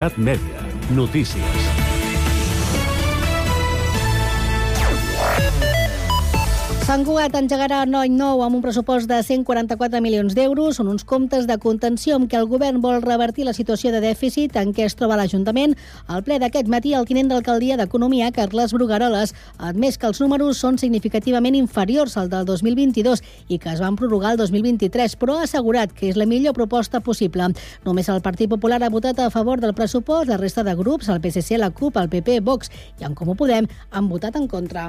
Cat Mèdia. Notícies. Sant Cugat engegarà Noi Nou amb un pressupost de 144 milions d'euros. Són uns comptes de contenció amb què el govern vol revertir la situació de dèficit en què es troba l'Ajuntament. Al ple d'aquest matí, el tinent d'alcaldia d'Economia, Carles Brugaroles, ha admès que els números són significativament inferiors al del 2022 i que es van prorrogar el 2023, però ha assegurat que és la millor proposta possible. Només el Partit Popular ha votat a favor del pressupost, la resta de grups, el PSC, la CUP, el PP, Vox i en Comú Podem, han votat en contra.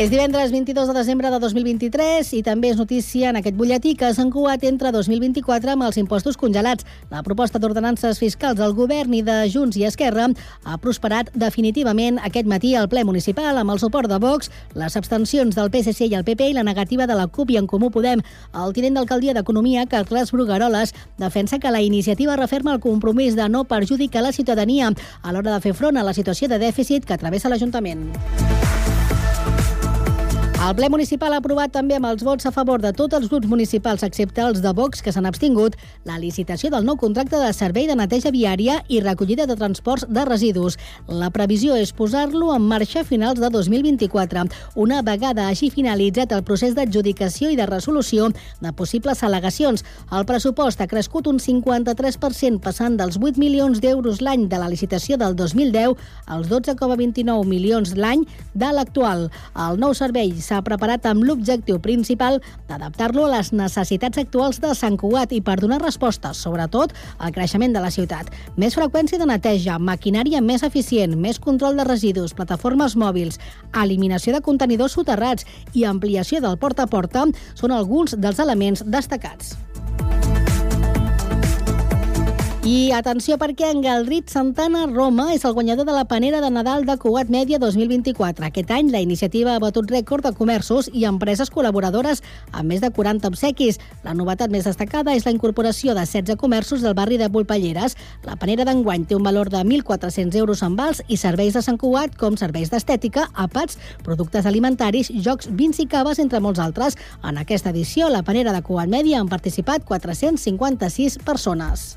És divendres 22 de desembre de 2023 i també és notícia en aquest butlletí que Sant Cugat entra 2024 amb els impostos congelats. La proposta d'ordenances fiscals del govern i de Junts i Esquerra ha prosperat definitivament aquest matí al ple municipal amb el suport de Vox, les abstencions del PSC i el PP i la negativa de la CUP i en Comú Podem. El tinent d'alcaldia d'Economia, Carles Brugaroles, defensa que la iniciativa referma el compromís de no perjudicar la ciutadania a l'hora de fer front a la situació de dèficit que travessa l'Ajuntament. El ple municipal ha aprovat també amb els vots a favor de tots els grups municipals, excepte els de Vox, que s'han abstingut, la licitació del nou contracte de servei de neteja viària i recollida de transports de residus. La previsió és posar-lo en marxa a finals de 2024, una vegada hagi finalitzat el procés d'adjudicació i de resolució de possibles al·legacions. El pressupost ha crescut un 53%, passant dels 8 milions d'euros l'any de la licitació del 2010 als 12,29 milions l'any de l'actual. El nou servei s'ha preparat amb l'objectiu principal d'adaptar-lo a les necessitats actuals de Sant Cugat i per donar respostes, sobretot, al creixement de la ciutat. Més freqüència de neteja, maquinària més eficient, més control de residus, plataformes mòbils, eliminació de contenidors soterrats i ampliació del porta a porta són alguns dels elements destacats. I atenció perquè en Galdrit Santana Roma és el guanyador de la panera de Nadal de Cugat Mèdia 2024. Aquest any la iniciativa ha batut rècord de comerços i empreses col·laboradores amb més de 40 obsequis. La novetat més destacada és la incorporació de 16 comerços del barri de Pulpalleres. La panera d'enguany té un valor de 1.400 euros en vals i serveis de Sant Cugat com serveis d'estètica, àpats, productes alimentaris, jocs, vins i caves, entre molts altres. En aquesta edició, la panera de Cugat Mèdia han participat 456 persones.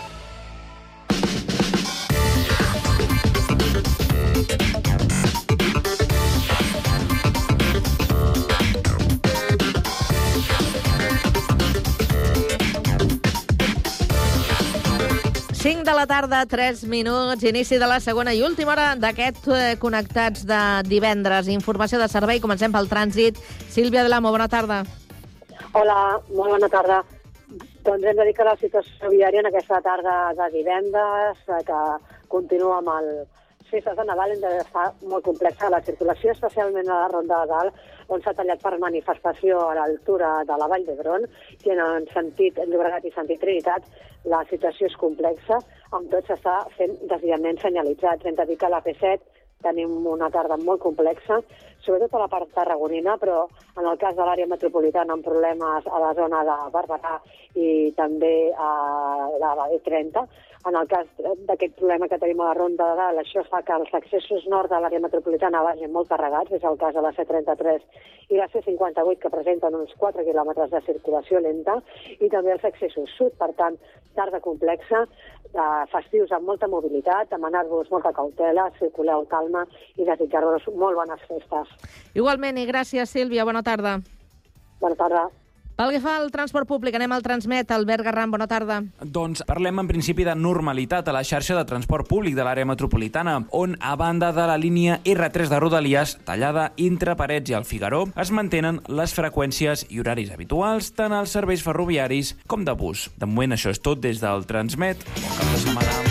La tarda, 3 minuts, inici de la segona i última hora d'aquest eh, Connectats de divendres. Informació de servei, comencem pel trànsit. Sílvia Delamo, bona tarda. Hola, molt bona tarda. Doncs hem de dir que la situació viària en aquesta tarda de divendres, eh, que continua amb el festes de Nadal, hem de estar molt complexa la circulació, especialment a la Ronda de Dalt, on s'ha tallat per manifestació a l'altura de la Vall d'Hebron, i en sentit Llobregat i sentit Trinitat, la situació és complexa, amb tot s'està fent desviaments senyalitzats. Hem de dir que a la P7 tenim una tarda molt complexa, sobretot a la part tarragonina, però en el cas de l'àrea metropolitana amb problemes a la zona de Barberà i també a la E30. En el cas d'aquest problema que tenim a la Ronda de Dalt, això fa que els accessos nord de l'àrea metropolitana vagin molt carregats, és el cas de la C33 i la C58, que presenten uns 4 quilòmetres de circulació lenta, i també els accessos sud, per tant, tarda complexa, eh, festius amb molta mobilitat, demanar-vos molta cautela, circuleu calma i desitjar-vos molt bones festes. Igualment, i gràcies, Sílvia. Bona tarda. Bona tarda. Pel que fa al transport públic, anem al Transmet. Albert Garram, bona tarda. Doncs parlem en principi de normalitat a la xarxa de transport públic de l'àrea metropolitana, on, a banda de la línia R3 de Rodalies, tallada entre Parets i el Figaró, es mantenen les freqüències i horaris habituals tant als serveis ferroviaris com de bus. De moment això és tot des del Transmet. Bon cap de setmana.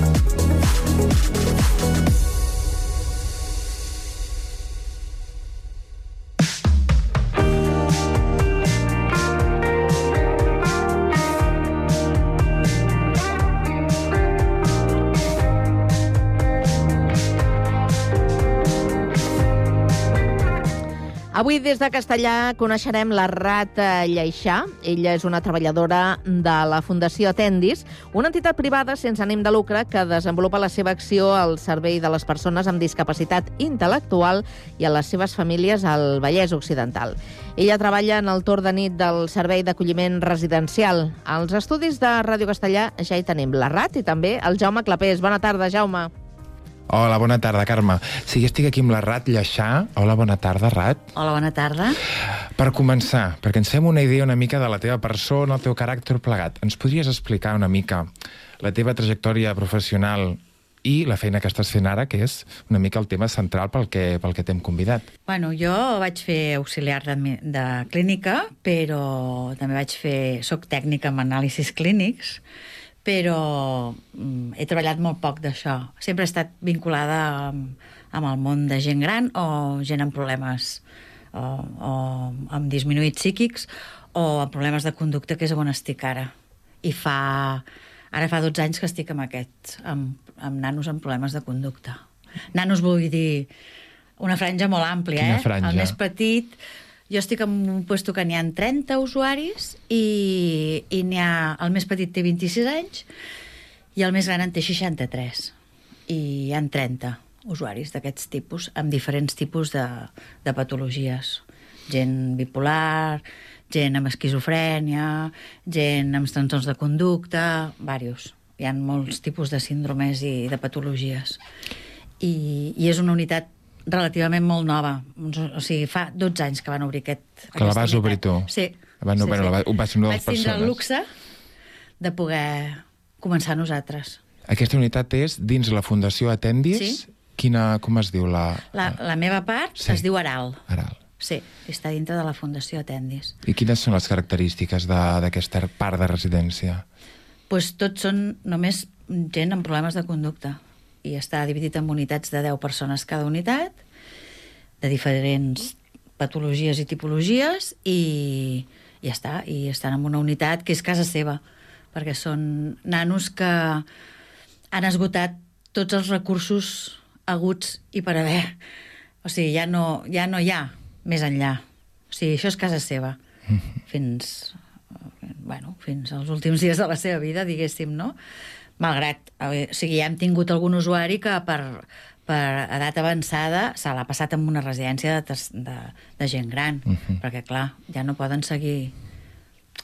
Avui des de Castellà coneixerem la Rata Lleixà. Ella és una treballadora de la Fundació Atendis, una entitat privada sense ànim de lucre que desenvolupa la seva acció al servei de les persones amb discapacitat intel·lectual i a les seves famílies al Vallès Occidental. Ella treballa en el torn de nit del Servei d'Acolliment Residencial. Als estudis de Ràdio Castellà ja hi tenim la Rat i també el Jaume Clapés. Bona tarda, Jaume. Hola, bona tarda, Carme. Sí, jo estic aquí amb la Rat Lleixà. Hola, bona tarda, Rat. Hola, bona tarda. Per començar, perquè ens fem una idea una mica de la teva persona, el teu caràcter plegat, ens podries explicar una mica la teva trajectòria professional i la feina que estàs fent ara, que és una mica el tema central pel que, pel que t'hem convidat. Bueno, jo vaig fer auxiliar de, de clínica, però també vaig fer... Soc tècnica en anàlisis clínics, però mm, he treballat molt poc d'això. Sempre he estat vinculada amb, amb el món de gent gran o gent amb problemes o, o amb disminuïts psíquics o amb problemes de conducta, que és on estic ara. I fa... Ara fa 12 anys que estic amb aquests, amb, amb nanos amb problemes de conducta. Nanos vull dir una franja molt àmplia, Quina eh? franja? El més petit jo estic en un puesto que n'hi ha 30 usuaris i, i n'hi ha... El més petit té 26 anys i el més gran en té 63. I hi han 30 usuaris d'aquests tipus, amb diferents tipus de, de patologies. Gent bipolar, gent amb esquizofrènia, gent amb trastorns de conducta, diversos. Hi ha molts tipus de síndromes i de patologies. I, i és una unitat relativament molt nova. O sigui, fa 12 anys que van obrir aquest... Que la vas obrir tu? Sí. Bueno, bueno, la va- ho va ser una de les Vaig tindre el persones. luxe de poder començar nosaltres. Aquesta unitat és dins la Fundació Atendis. Sí. Quina, com es diu la... La, la meva part Sí. es diu Aral. Aral. Sí, està dintre de la Fundació Atendis. I quines són les característiques de- d'aquesta part de residència? pues tots són només gent amb problemes de conducta i està dividit en unitats de 10 persones cada unitat, de diferents patologies i tipologies i ja està, i estan en una unitat que és casa seva, perquè són nanos que han esgotat tots els recursos aguts i per haver. O sigui, ja no, ja no hi ha més enllà. O sigui, això és casa seva. Fins, bueno, fins als últims dies de la seva vida, diguéssim, no? Malgrat, o sigui, ja hem tingut algun usuari que per, per edat avançada se l'ha passat en una residència de, de, de gent gran, uh -huh. perquè, clar, ja no poden seguir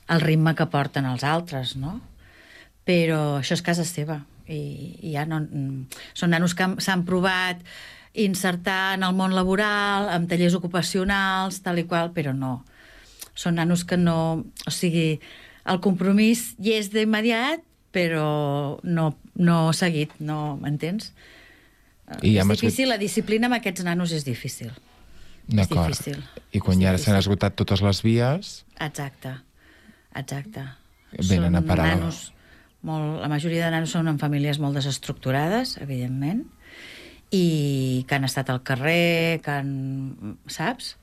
el ritme que porten els altres, no? Però això és casa seva, i, i ja no... Són nanos que han- s'han provat insertar en el món laboral, amb tallers ocupacionals, tal i qual, però no. Són nanos que no... O sigui, el compromís hi és d'immediat, però no, no seguit, no m'entens? I és difícil, la disciplina amb aquests nanos és difícil. D'acord. difícil. I quan És ja s'han esgotat totes les vies, Exacte, exacte. Venen a parar. nanos, molt, la majoria de nanos són en famílies molt desestructurades, evidentment, i que han estat al carrer, que han... saps?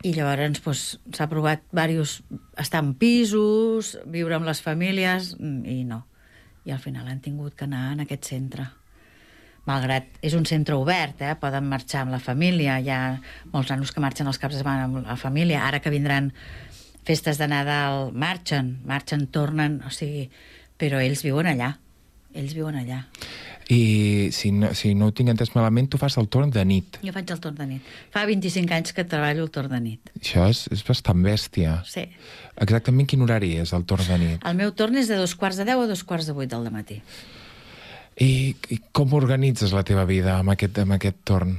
I llavors doncs, s'ha provat diversos, estar en pisos, viure amb les famílies, mm, i no. I al final han tingut que anar en aquest centre. Malgrat és un centre obert, eh? poden marxar amb la família, hi ha molts nanos que marxen els caps de setmana amb la família, ara que vindran festes de Nadal, marxen, marxen, tornen, o sigui, però ells viuen allà, ells viuen allà. I si no, si no ho tinc entès malament, tu fas el torn de nit. Jo faig el torn de nit. Fa 25 anys que treballo el torn de nit. Això és, és bastant bèstia. Sí. Exactament quin horari és el torn de nit? El meu torn és de dos quarts de deu a dos quarts de vuit del matí. I, I com organitzes la teva vida amb aquest, amb aquest torn?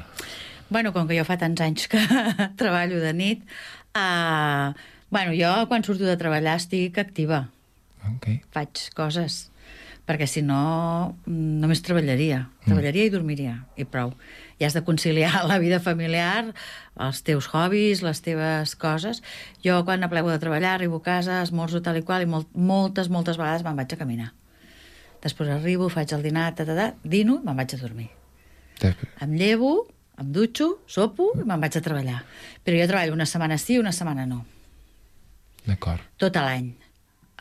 Bueno, com que jo fa tants anys que treballo de nit, uh, bueno, jo quan surto de treballar estic activa, Okay. faig coses, perquè si no mm, només treballaria, treballaria i dormiria, i prou. I has de conciliar la vida familiar, els teus hobbies, les teves coses. Jo quan aplego de treballar, arribo a casa, esmorzo tal i qual, i molt, moltes, moltes vegades me'n vaig a caminar. Després arribo, faig el dinar, ta, ta, ta, dino i me'n vaig a dormir. Em llevo, em dutxo, sopo i me'n vaig a treballar. Però jo treballo una setmana sí i una setmana no. D'acord. Tot l'any.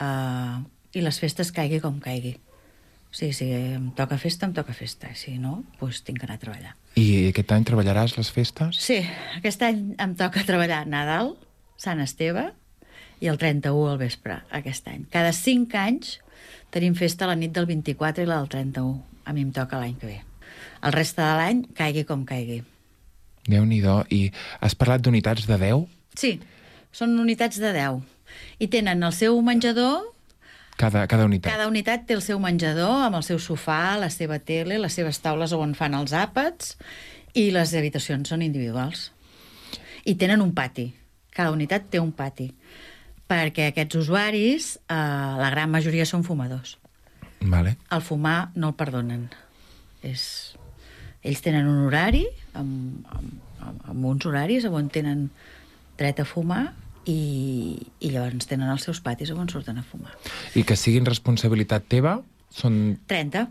Uh, I les festes caigui com caigui. Sigui, si em toca festa, em toca festa. Si no, doncs tinc que anar a treballar. I aquest any treballaràs les festes? Sí, aquest any em toca treballar Nadal, Sant Esteve i el 31 al vespre, aquest any. Cada 5 anys tenim festa la nit del 24 i la del 31. A mi em toca l'any que ve. El reste de l'any, caigui com caigui. déu nhi I has parlat d'unitats de 10? Sí, són unitats de 10. I tenen el seu menjador, Cada, cada unitat. cada unitat té el seu menjador amb el seu sofà, la seva tele, les seves taules on fan els àpats i les habitacions són individuals. I tenen un pati. Cada unitat té un pati. Perquè aquests usuaris, eh, la gran majoria són fumadors. Vale. El fumar no el perdonen. És... Ells tenen un horari, amb, amb, amb, uns horaris on tenen dret a fumar i, i llavors tenen els seus patis on surten a fumar. I que siguin responsabilitat teva són... 30,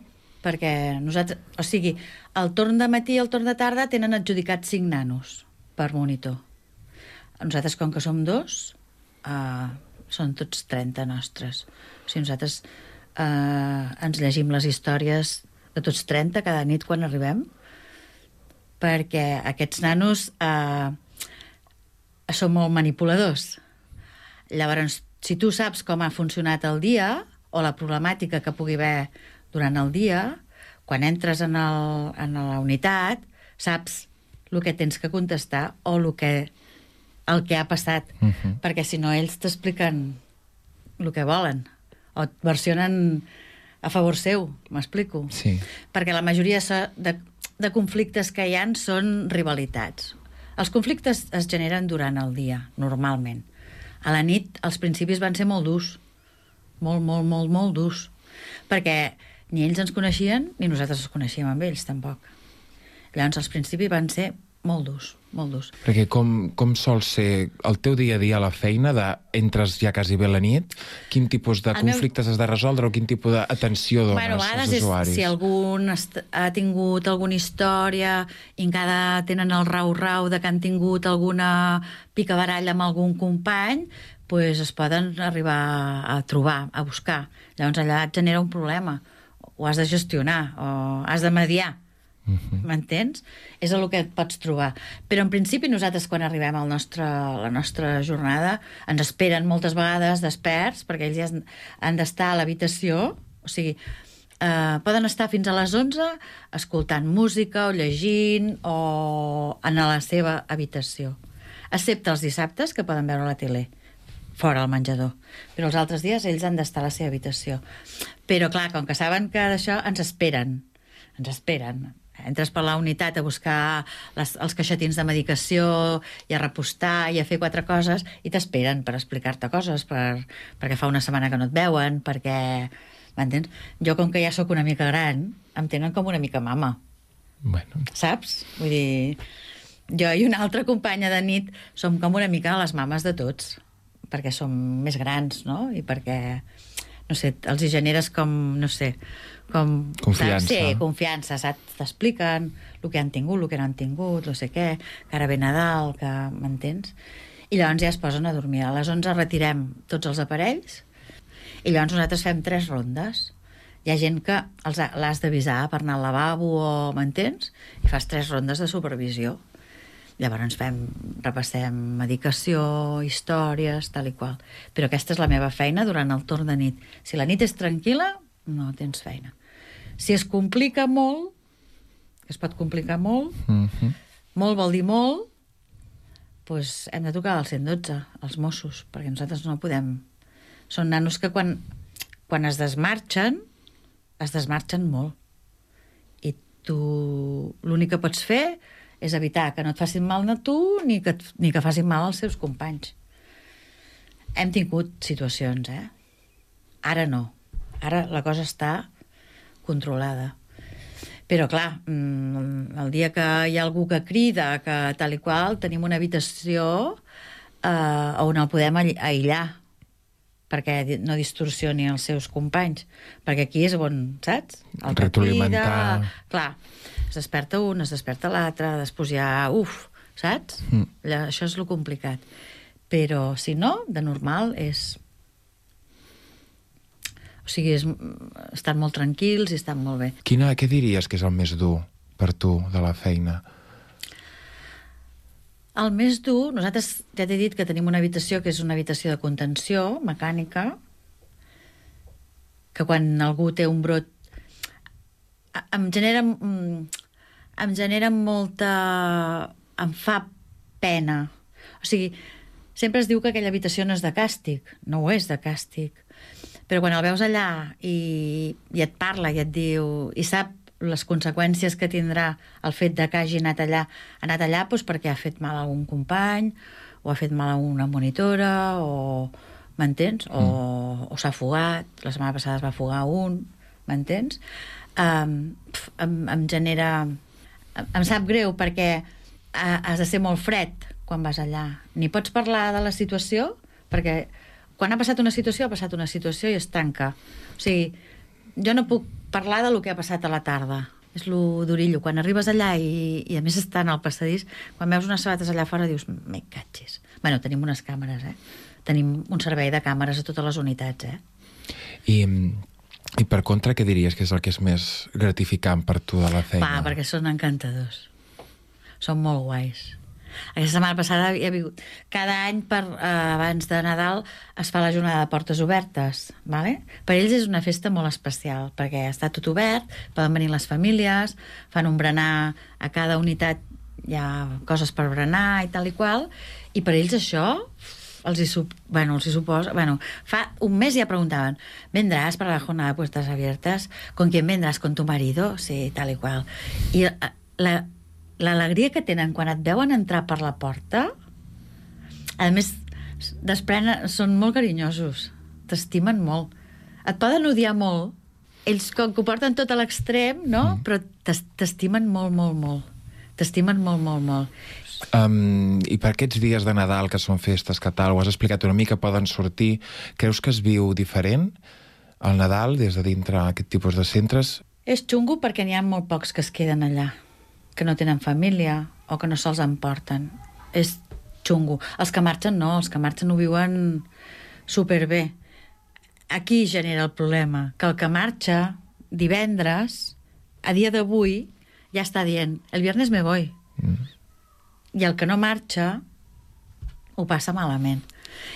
perquè nosaltres... O sigui, el torn de matí i el torn de tarda tenen adjudicats 5 nanos per monitor. Nosaltres, com que som dos, uh, són tots 30 nostres. O sigui, nosaltres uh, ens llegim les històries de tots 30 cada nit quan arribem, perquè aquests nanos eh, són molt manipuladors. Llavors, si tu saps com ha funcionat el dia o la problemàtica que pugui haver durant el dia, quan entres en, el, en la unitat, saps el que tens que contestar o el que, el que ha passat. Uh -huh. Perquè si no, ells t'expliquen el que volen o et versionen a favor seu, m'explico? Sí. Perquè la majoria de, de conflictes que hi han són rivalitats. Els conflictes es generen durant el dia, normalment. A la nit, els principis van ser molt durs. Molt, molt, molt, molt durs. Perquè ni ells ens coneixien, ni nosaltres els coneixíem amb ells, tampoc. Llavors, els principis van ser molt durs, molt durs. Perquè com, com sol ser el teu dia a dia a la feina, de entres ja quasi bé la nit, quin tipus de El meu- conflictes has de resoldre o quin tipus d'atenció dones Bueno, als vegades és usuaris? si algun ha tingut alguna història i encara tenen el rau-rau de que han tingut alguna picabaralla amb algun company, pues es poden arribar a trobar, a buscar. Llavors allà et genera un problema. O has de gestionar, o has de mediar. M'entens? És el que et pots trobar. Però en principi nosaltres quan arribem al nostre, a la nostra jornada ens esperen moltes vegades desperts perquè ells ja han d'estar a l'habitació, o sigui, eh, poden estar fins a les 11 escoltant música o llegint o en la seva habitació. Excepte els dissabtes que poden veure la tele fora al menjador. Però els altres dies ells han d'estar a la seva habitació. Però, clar, com que saben que d'això ens esperen, ens esperen. Entres per la unitat a buscar les, els caixetins de medicació i a repostar i a fer quatre coses i t'esperen per explicar-te coses, per, perquè fa una setmana que no et veuen, perquè... M'entens? Jo, com que ja sóc una mica gran, em tenen com una mica mama Bueno, saps? Vull dir, jo i una altra companya de nit som com una mica les mames de tots, perquè som més grans, no? I perquè, no sé, els hi generes com, no sé, com... Confiança. Sí, confiança, saps? T'expliquen el que han tingut, el que no han tingut, no sé què, que ara ve Nadal, que m'entens? I llavors ja es posen a dormir. A les 11 retirem tots els aparells i llavors nosaltres fem tres rondes. Hi ha gent que l'has d'avisar per anar al lavabo o m'entens? I fas tres rondes de supervisió. Llavors fem, repassem medicació, històries, tal i qual. Però aquesta és la meva feina durant el torn de nit. Si la nit és tranquil·la, no tens feina. Si es complica molt, que es pot complicar molt, mm -hmm. molt vol dir molt, doncs hem de trucar al 112, als Mossos, perquè nosaltres no podem... Són nanos que quan, quan es desmarxen, es desmarxen molt. I tu l'únic que pots fer és evitar que no et facin mal a tu ni que, ni que facin mal als seus companys. Hem tingut situacions, eh? Ara no. Ara la cosa està controlada. Però, clar, mm, el dia que hi ha algú que crida, que tal i qual, tenim una habitació eh, on el podem aïllar perquè no distorsioni els seus companys. Perquè aquí és on, saps? El que crida, Clar, es desperta un, es desperta l'altre, després ja, uf, saps? Mm. Això és lo complicat. Però, si no, de normal és... O sigui, és, estan molt tranquils i estan molt bé. Quina, què diries que és el més dur per tu de la feina? El més dur, nosaltres ja t'he dit que tenim una habitació que és una habitació de contenció mecànica, que quan algú té un brot em genera mm, em genera molta em fa pena o sigui, sempre es diu que aquella habitació no és de càstig no ho és de càstig però quan el veus allà i, i et parla i et diu i sap les conseqüències que tindrà el fet de que hagi anat allà ha anat allà doncs perquè ha fet mal a un company o ha fet mal a una monitora o m'entens? O, o s'ha fugat, la setmana passada es va fugar un, m'entens? Um, pf, em, em genera... Em, em sap greu perquè uh, has de ser molt fred quan vas allà. Ni pots parlar de la situació perquè quan ha passat una situació, ha passat una situació i es tanca. O sigui, jo no puc parlar de lo que ha passat a la tarda. És lo d'orillo. Quan arribes allà i, i a més estan al passadís, quan veus unes sabates allà fora dius, me catxis. Bueno, tenim unes càmeres, eh? Tenim un servei de càmeres a totes les unitats, eh? I, I per contra, què diries que és el que és més gratificant per tu de la feina? Va, perquè són encantadors. Són molt guais. Aquesta setmana passada hi ha vingut... Cada any, per, eh, abans de Nadal, es fa la jornada de portes obertes. Vale? Per ells és una festa molt especial, perquè està tot obert, poden venir les famílies, fan un berenar a cada unitat, hi ha coses per berenar i tal i qual, i per ells això els hi, sup... bueno, els hi suposa... Bueno, fa un mes ja preguntaven ¿vendrás para la jornada de puertas abiertas? ¿Con quién vendrás? ¿Con tu marido? Sí, tal i qual. I eh, la, l'alegria que tenen quan et veuen entrar per la porta a més desprenen, són molt carinyosos t'estimen molt et poden odiar molt ells com que ho porten tot a l'extrem no? Mm. però t'es- t'estimen molt, molt, molt t'estimen molt, molt, molt Um, I per aquests dies de Nadal, que són festes, que tal, ho has explicat una mica, poden sortir, creus que es viu diferent el Nadal des de dintre aquest tipus de centres? És xungo perquè n'hi ha molt pocs que es queden allà, que no tenen família o que no se'ls emporten. És xungo. Els que marxen no, els que marxen ho viuen superbé. Aquí genera el problema, que el que marxa divendres, a dia d'avui, ja està dient, el viernes me voy. Mm. I el que no marxa ho passa malament.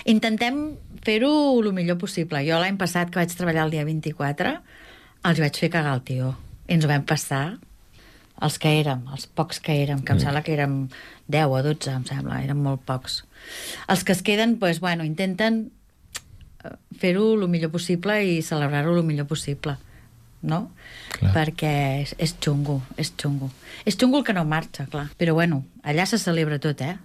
Intentem fer-ho el millor possible. Jo l'any passat, que vaig treballar el dia 24, els vaig fer cagar el tio. I ens ho vam passar els que érem, els pocs que érem, que em Mm. sembla que érem 10 o 12, em sembla, eren molt pocs. Els que es queden, doncs, bueno, intenten eh, fer-ho el millor possible i celebrar-ho el millor possible no? Clar. Perquè és, és xungo, és xungo. És xungo el que no marxa, clar. Però bueno, allà se celebra tot, eh?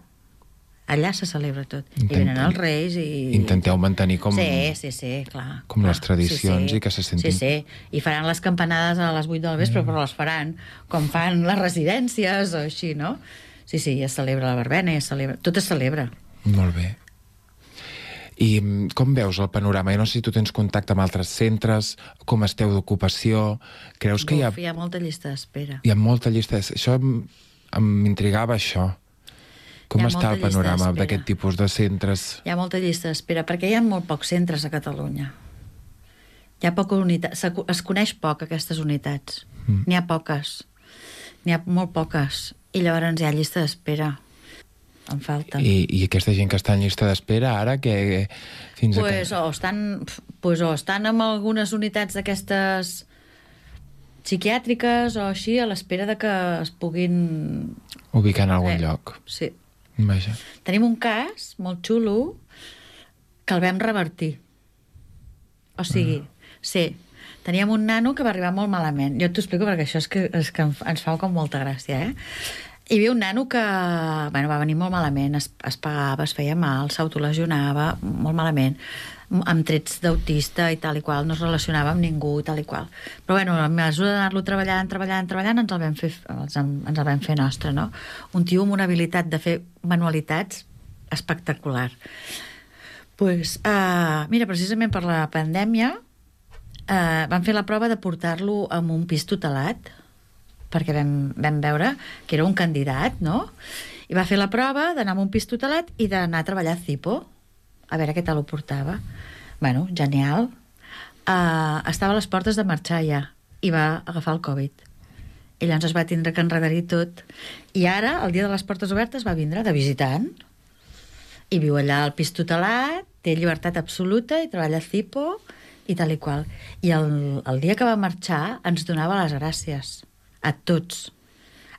Allà se celebra tot. I Intentem- venen els reis i... Intenteu mantenir com... Sí, sí, sí, clar. com clar. les tradicions i que se sentin- Sí, sí, i faran les campanades a les 8 del vespre, mm. però les faran com fan les residències o així, no? Sí, sí, es celebra la verbena, es celebra... tot es celebra. Molt bé. I mm, com veus el panorama? Jo no sé si tu tens contacte amb altres centres, com esteu d'ocupació... Creus que hi ha, Uf, hi ha molta llista d'espera. hi ha molta llista... de- Això em- em- m'intrigava, això. Com està el panorama d'aquest tipus de centres? Hi ha molta llista d'espera, perquè hi ha molt pocs centres a Catalunya. Hi ha poca unitat, es coneix poc aquestes unitats. Mm. N'hi ha poques. N'hi ha molt poques. I llavors hi ha llista d'espera. En falten. I, I aquesta gent que està en llista d'espera ara, que fins pues, a... o estan, pues, o estan en algunes unitats d'aquestes psiquiàtriques o així a l'espera de que es puguin... Que ubicar en algun Eh. lloc. Sí. Vaja. Tenim un cas molt xulo que el vam revertir. O sigui, sí, teníem un nano que va arribar molt malament. Jo t'ho explico perquè això és que, és que ens fa com molta gràcia, eh? Hi havia un nano que bueno, va venir molt malament, es, es pagava, es feia mal, s'autolesionava molt malament, amb trets d'autista i tal i qual, no es relacionava amb ningú i tal i qual. Però bueno, a mesura d'anar-lo treballant, treballant, treballant, ens el vam fer, ens, en- ens el vam fer nostre, no? Un tio amb una habilitat de fer manualitats espectacular. pues, uh, mira, precisament per la pandèmia uh, vam fer la prova de portar-lo en un pis tutelat perquè vam, vam veure que era un candidat, no? I va fer la prova d'anar a un pis tutelat i d'anar a treballar a Cipo, a veure què tal ho portava. Bueno, genial. uh, estava a les portes de marxar ja i va agafar el Covid. I llavors es va tindre que enredar-hi tot. I ara, el dia de les portes obertes, va vindre de visitant. I viu allà al pis tutelat, té llibertat absoluta i treballa a Cipo i tal i qual. I el, el dia que va marxar ens donava les gràcies a tots.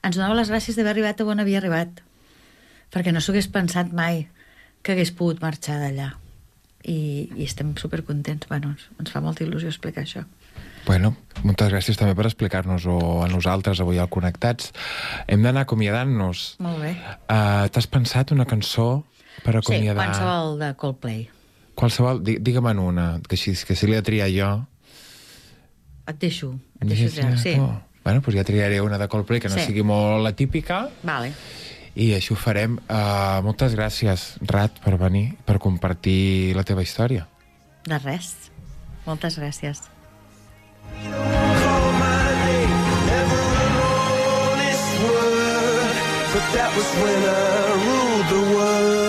Ens donava les gràcies d'haver arribat a on havia arribat. Perquè no s'ho hagués pensat mai que hagués pogut marxar d'allà. I, I estem supercontents. Bueno, ens, ens fa molta il·lusió explicar això. Bueno, moltes gràcies també per explicar-nos-ho a nosaltres avui al Connectats. Hem d'anar acomiadant-nos. Molt bé. Uh, T'has pensat una cançó per Sí, acomiadar? qualsevol de Coldplay. Qualsevol, di- digue'm una, que si, que si l'he de triar jo... Et deixo. Et deixo triar, sí. Oh. Bueno, doncs ja triaré una de Coldplay que no Sí. sigui molt la típica Vale. I així ho farem. Uh, moltes gràcies, Rat, per venir, per compartir la teva història. De res. Moltes gràcies. But that was when I ruled the world.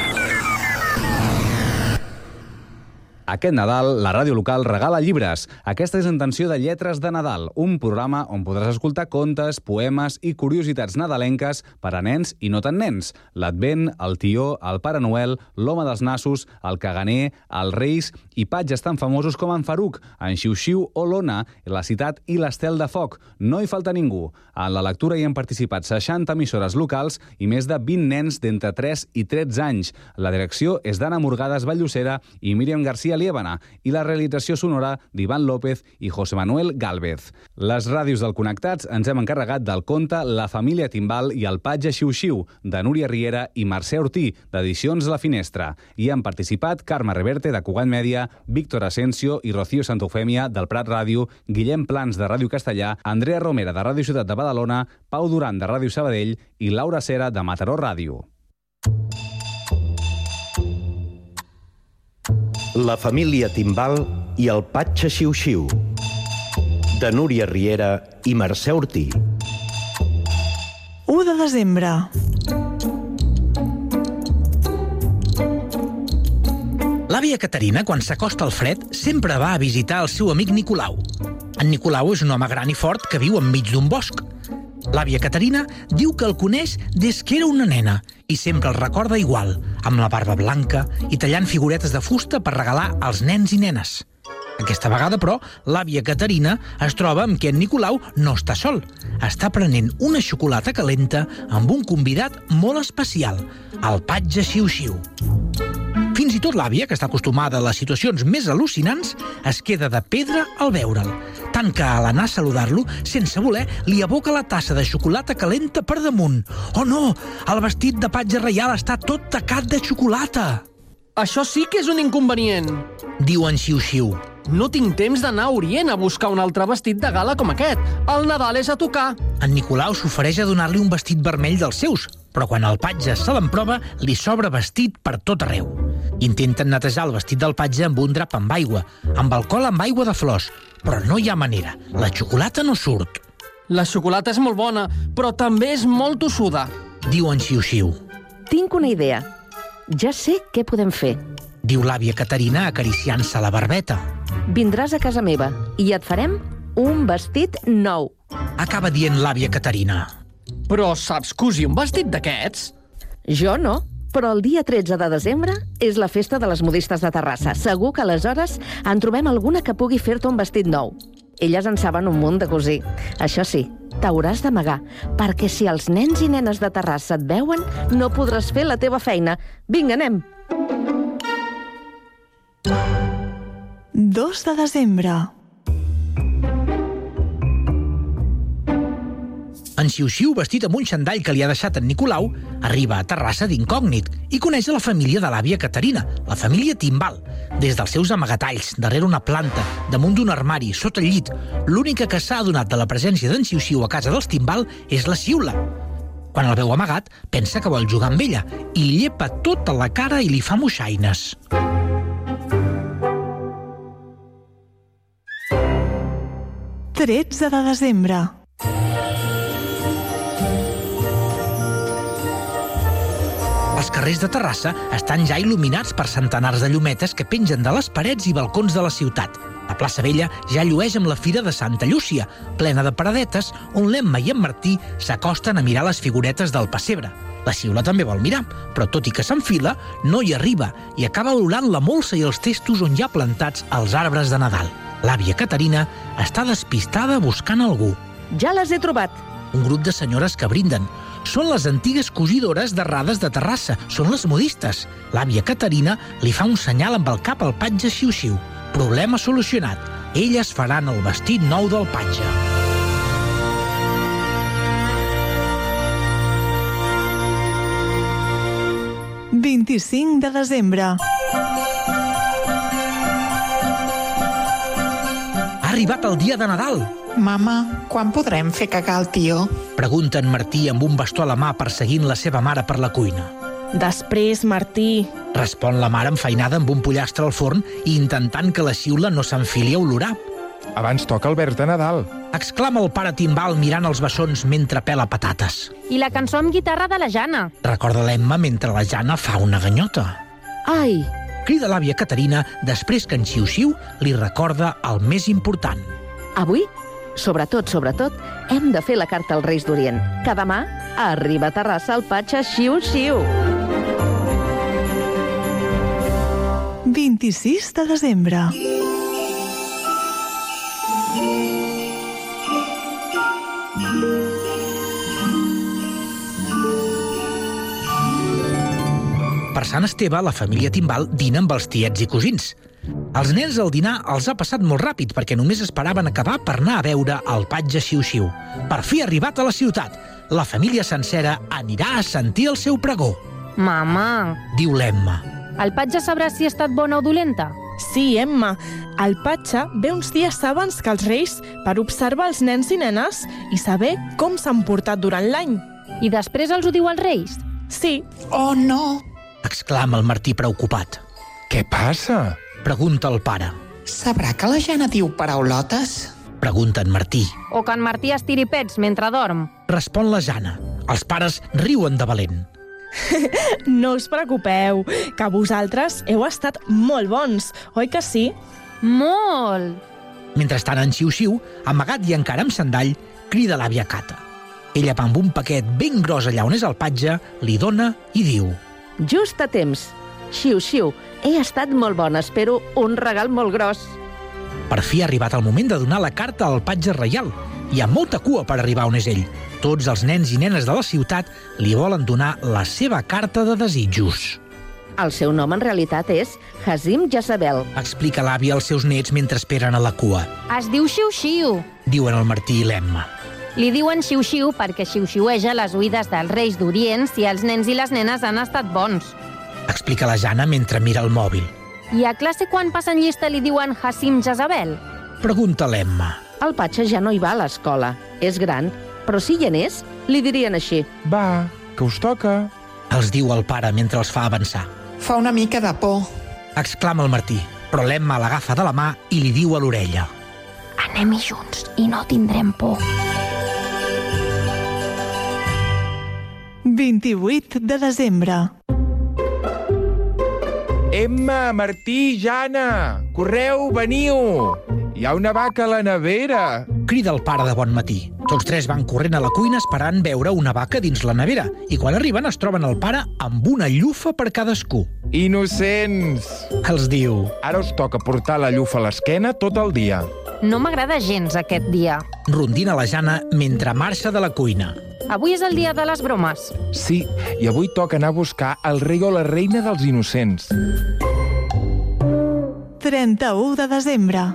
Aquest Nadal, la ràdio local regala llibres. Aquesta és Intenció de Lletres de Nadal, un programa on podràs escoltar contes, poemes i curiositats nadalenques per a nens i no tan nens. L'Advent, el Tió, el Pare Noel, l'Home dels Nassos, el Caganer, els Reis i patges tan famosos com en Faruc, en Xiu-Xiu o l'Ona, la Citat i l'Estel de Foc. No hi falta ningú. En la lectura hi han participat 60 emissores locals i més de 20 nens d'entre 3 i 13 anys. La direcció és d'Anna Morgades Vallucera i Míriam García Liébana i la realització sonora d'Ivan López i José Manuel Galvez. Les ràdios del Connectats ens hem encarregat del conte La família Timbal i el patge Xiu-Xiu, de Núria Riera i Mercè Ortí, d'Edicions La Finestra. Hi han participat Carme Reverte, de Cugat Mèdia, Víctor Asensio i Rocío Santofèmia, del Prat Ràdio, Guillem Plans, de Ràdio Castellà, Andrea Romera, de Ràdio Ciutat de Badalona, Pau Duran, de Ràdio Sabadell i Laura Cera, de Mataró Ràdio. La família Timbal i el Patxa Xiu-Xiu, de Núria Riera i Mercè Ortí. 1 de desembre. L'àvia Caterina, quan s'acosta al fred, sempre va a visitar el seu amic Nicolau. En Nicolau és un home gran i fort que viu enmig d'un bosc. L'àvia Caterina diu que el coneix des que era una nena i sempre el recorda igual, amb la barba blanca i tallant figuretes de fusta per regalar als nens i nenes. Aquesta vegada, però, l'àvia Caterina es troba amb que en Nicolau no està sol. Està prenent una xocolata calenta amb un convidat molt especial, el patge Xiu-Xiu. Fins i tot l'àvia, que està acostumada a les situacions més al·lucinants, es queda de pedra al veure'l. Tant que, a l'anar a saludar-lo, sense voler, li aboca la tassa de xocolata calenta per damunt. Oh no! El vestit de patge reial està tot tacat de xocolata! Això sí que és un inconvenient. Diu en Xiu-Xiu. No tinc temps d'anar a Orient a buscar un altre vestit de gala com aquest. El Nadal és a tocar. En Nicolau s'ofereix a donar-li un vestit vermell dels seus, però quan el patge se l'emprova, li sobra vestit per tot arreu. Intenten netejar el vestit del patge amb un drap amb aigua, amb alcohol amb aigua de flors, però no hi ha manera. La xocolata no surt. La xocolata és molt bona, però també és molt tossuda. Diu en Xiu-Xiu. Tinc una idea. Ja sé què podem fer. Diu l'àvia Caterina acariciant-se la barbeta. Vindràs a casa meva i et farem un vestit nou. Acaba dient l'àvia Caterina. Però saps cosir un vestit d'aquests? Jo no, però el dia 13 de desembre és la festa de les modistes de Terrassa. Segur que aleshores en trobem alguna que pugui fer-te un vestit nou. elles en saben un munt de cosir. Això sí, t'hauràs d'amagar, perquè si els nens i nenes de Terrassa et veuen, no podràs fer la teva feina. Vinga, anem! 2 de desembre. En Xiu-Xiu, vestit amb un xandall que li ha deixat en Nicolau, arriba a Terrassa d'incògnit i coneix la família de l'àvia Caterina, la família Timbal. Des dels seus amagatalls, darrere una planta, damunt d'un armari, sota el llit, l'única que s'ha adonat de la presència d'en Xiu-Xiu a casa dels Timbal és la Xiula. Quan el veu amagat, pensa que vol jugar amb ella i li llepa tota la cara i li fa moixaines. Tretze de desembre. Els carrers de Terrassa estan ja il·luminats per centenars de llumetes que pengen de les parets i balcons de la ciutat. La plaça Vella ja llueix amb la Fira de Santa Llúcia, plena de paradetes, on l'Emma i en Martí s'acosten a mirar les figuretes del pessebre. La Xiula també vol mirar, però tot i que s'enfila, no hi arriba i acaba olorant la molsa i els testos on hi ha plantats els arbres de Nadal. L'àvia Caterina està despistada buscant algú. Ja les he trobat. Un grup de senyores que brinden. Són les antigues cosidores de Rades de Terrassa. Són les modistes. L'àvia Caterina li fa un senyal amb el cap al patge xiu-xiu. Problema solucionat. Elles faran el vestit nou del patge. Vint-i-cinc de desembre. Ha arribat el dia de Nadal. Mama, quan podrem fer cagar el tio? Pregunta en Martí amb un bastó a la mà perseguint la seva mare per la cuina. Després, Martí. Respon la mare enfeinada amb un pollastre al forn i intentant que la xiula no s'enfili a olorar. Abans toca el verd de Nadal. Exclama el pare Timbal mirant els bessons mentre pela patates. I la cançó amb guitarra de la Jana. Recorda l'Emma mentre la Jana fa una ganyota. Ai! Crida l'àvia Caterina després que en Xiu-Xiu li recorda el més important. Avui, sobretot, sobretot, hem de fer la carta als Reis d'Orient, que demà arriba a Terrassa el patge xiu-xiu. 26 de desembre. Per Sant Esteve, la família Timbal dina amb els tiets i cosins. Els nens al dinar els ha passat molt ràpid perquè només esperaven acabar per anar a veure el patge xiu-xiu. Per fi ha arribat a la ciutat. La família sencera anirà a sentir el seu pregó. Mama, Diu l'Emma. el patge sabrà si ha estat bona o dolenta? Sí, Emma. El patge ve uns dies abans que els Reis per observar els nens i nenes i saber com s'han portat durant l'any. I després els ho diu als Reis? Sí. Oh, no! Exclama el Martí preocupat. Què passa? Pregunta el pare. Sabrà que la Jana diu paraulotes? Pregunta en Martí. O que en Martí estiri pets mentre dorm? Respon la Jana. Els pares riuen de valent. No us preocupeu, que vosaltres heu estat molt bons, oi que sí? Molt! Mentrestant, en Xiu-Xiu, amagat i encara amb sandall, crida l'àvia Cata. Ella va amb un paquet ben gros allà on és el patge, li dona i diu Just a temps. Xiu-xiu, he estat molt bona, espero un regal molt gros. Per fi ha arribat el moment de donar la carta al patge reial. Hi ha molta cua per arribar on és ell. Tots els nens i nenes de la ciutat li volen donar la seva carta de desitjos. El seu nom en realitat és Hazim Jezabel. Explica l'àvia als seus nets mentre esperen a la cua. Es diu xiu-xiu. Diuen el Martí i l'Emma. Li diuen xiu-xiu perquè xiu-xiueja les oïdes dels Reis d'Orient si els nens i les nenes han estat bons. Explica la Jana mentre mira el mòbil. I a classe quan passen llista li diuen Hassim Jezabel? Pregunta l'Emma. El patge ja no hi va a l'escola. És gran, però si hi anés, li dirien així. Va, que us toca. Els diu el pare mentre els fa avançar. Fa una mica de por. Exclama el Martí, però l'Emma l'agafa de la mà i li diu a l'orella. Anem-hi junts i no tindrem por. 28 de desembre. Emma, Martí, Jana, correu, veniu! Hi ha una vaca a la nevera. Crida el pare de bon matí. Tots tres van corrent a la cuina esperant veure una vaca dins la nevera i quan arriben es troben el pare amb una llufa per cadascú. Innocents! Els diu... Ara us toca portar la llufa a l'esquena tot el dia. No m'agrada gens aquest dia. Rondina la Jana mentre marxa de la cuina. Avui és el dia de les bromes. Sí, i avui toca anar a buscar el rei o la reina dels innocents. 31 de desembre.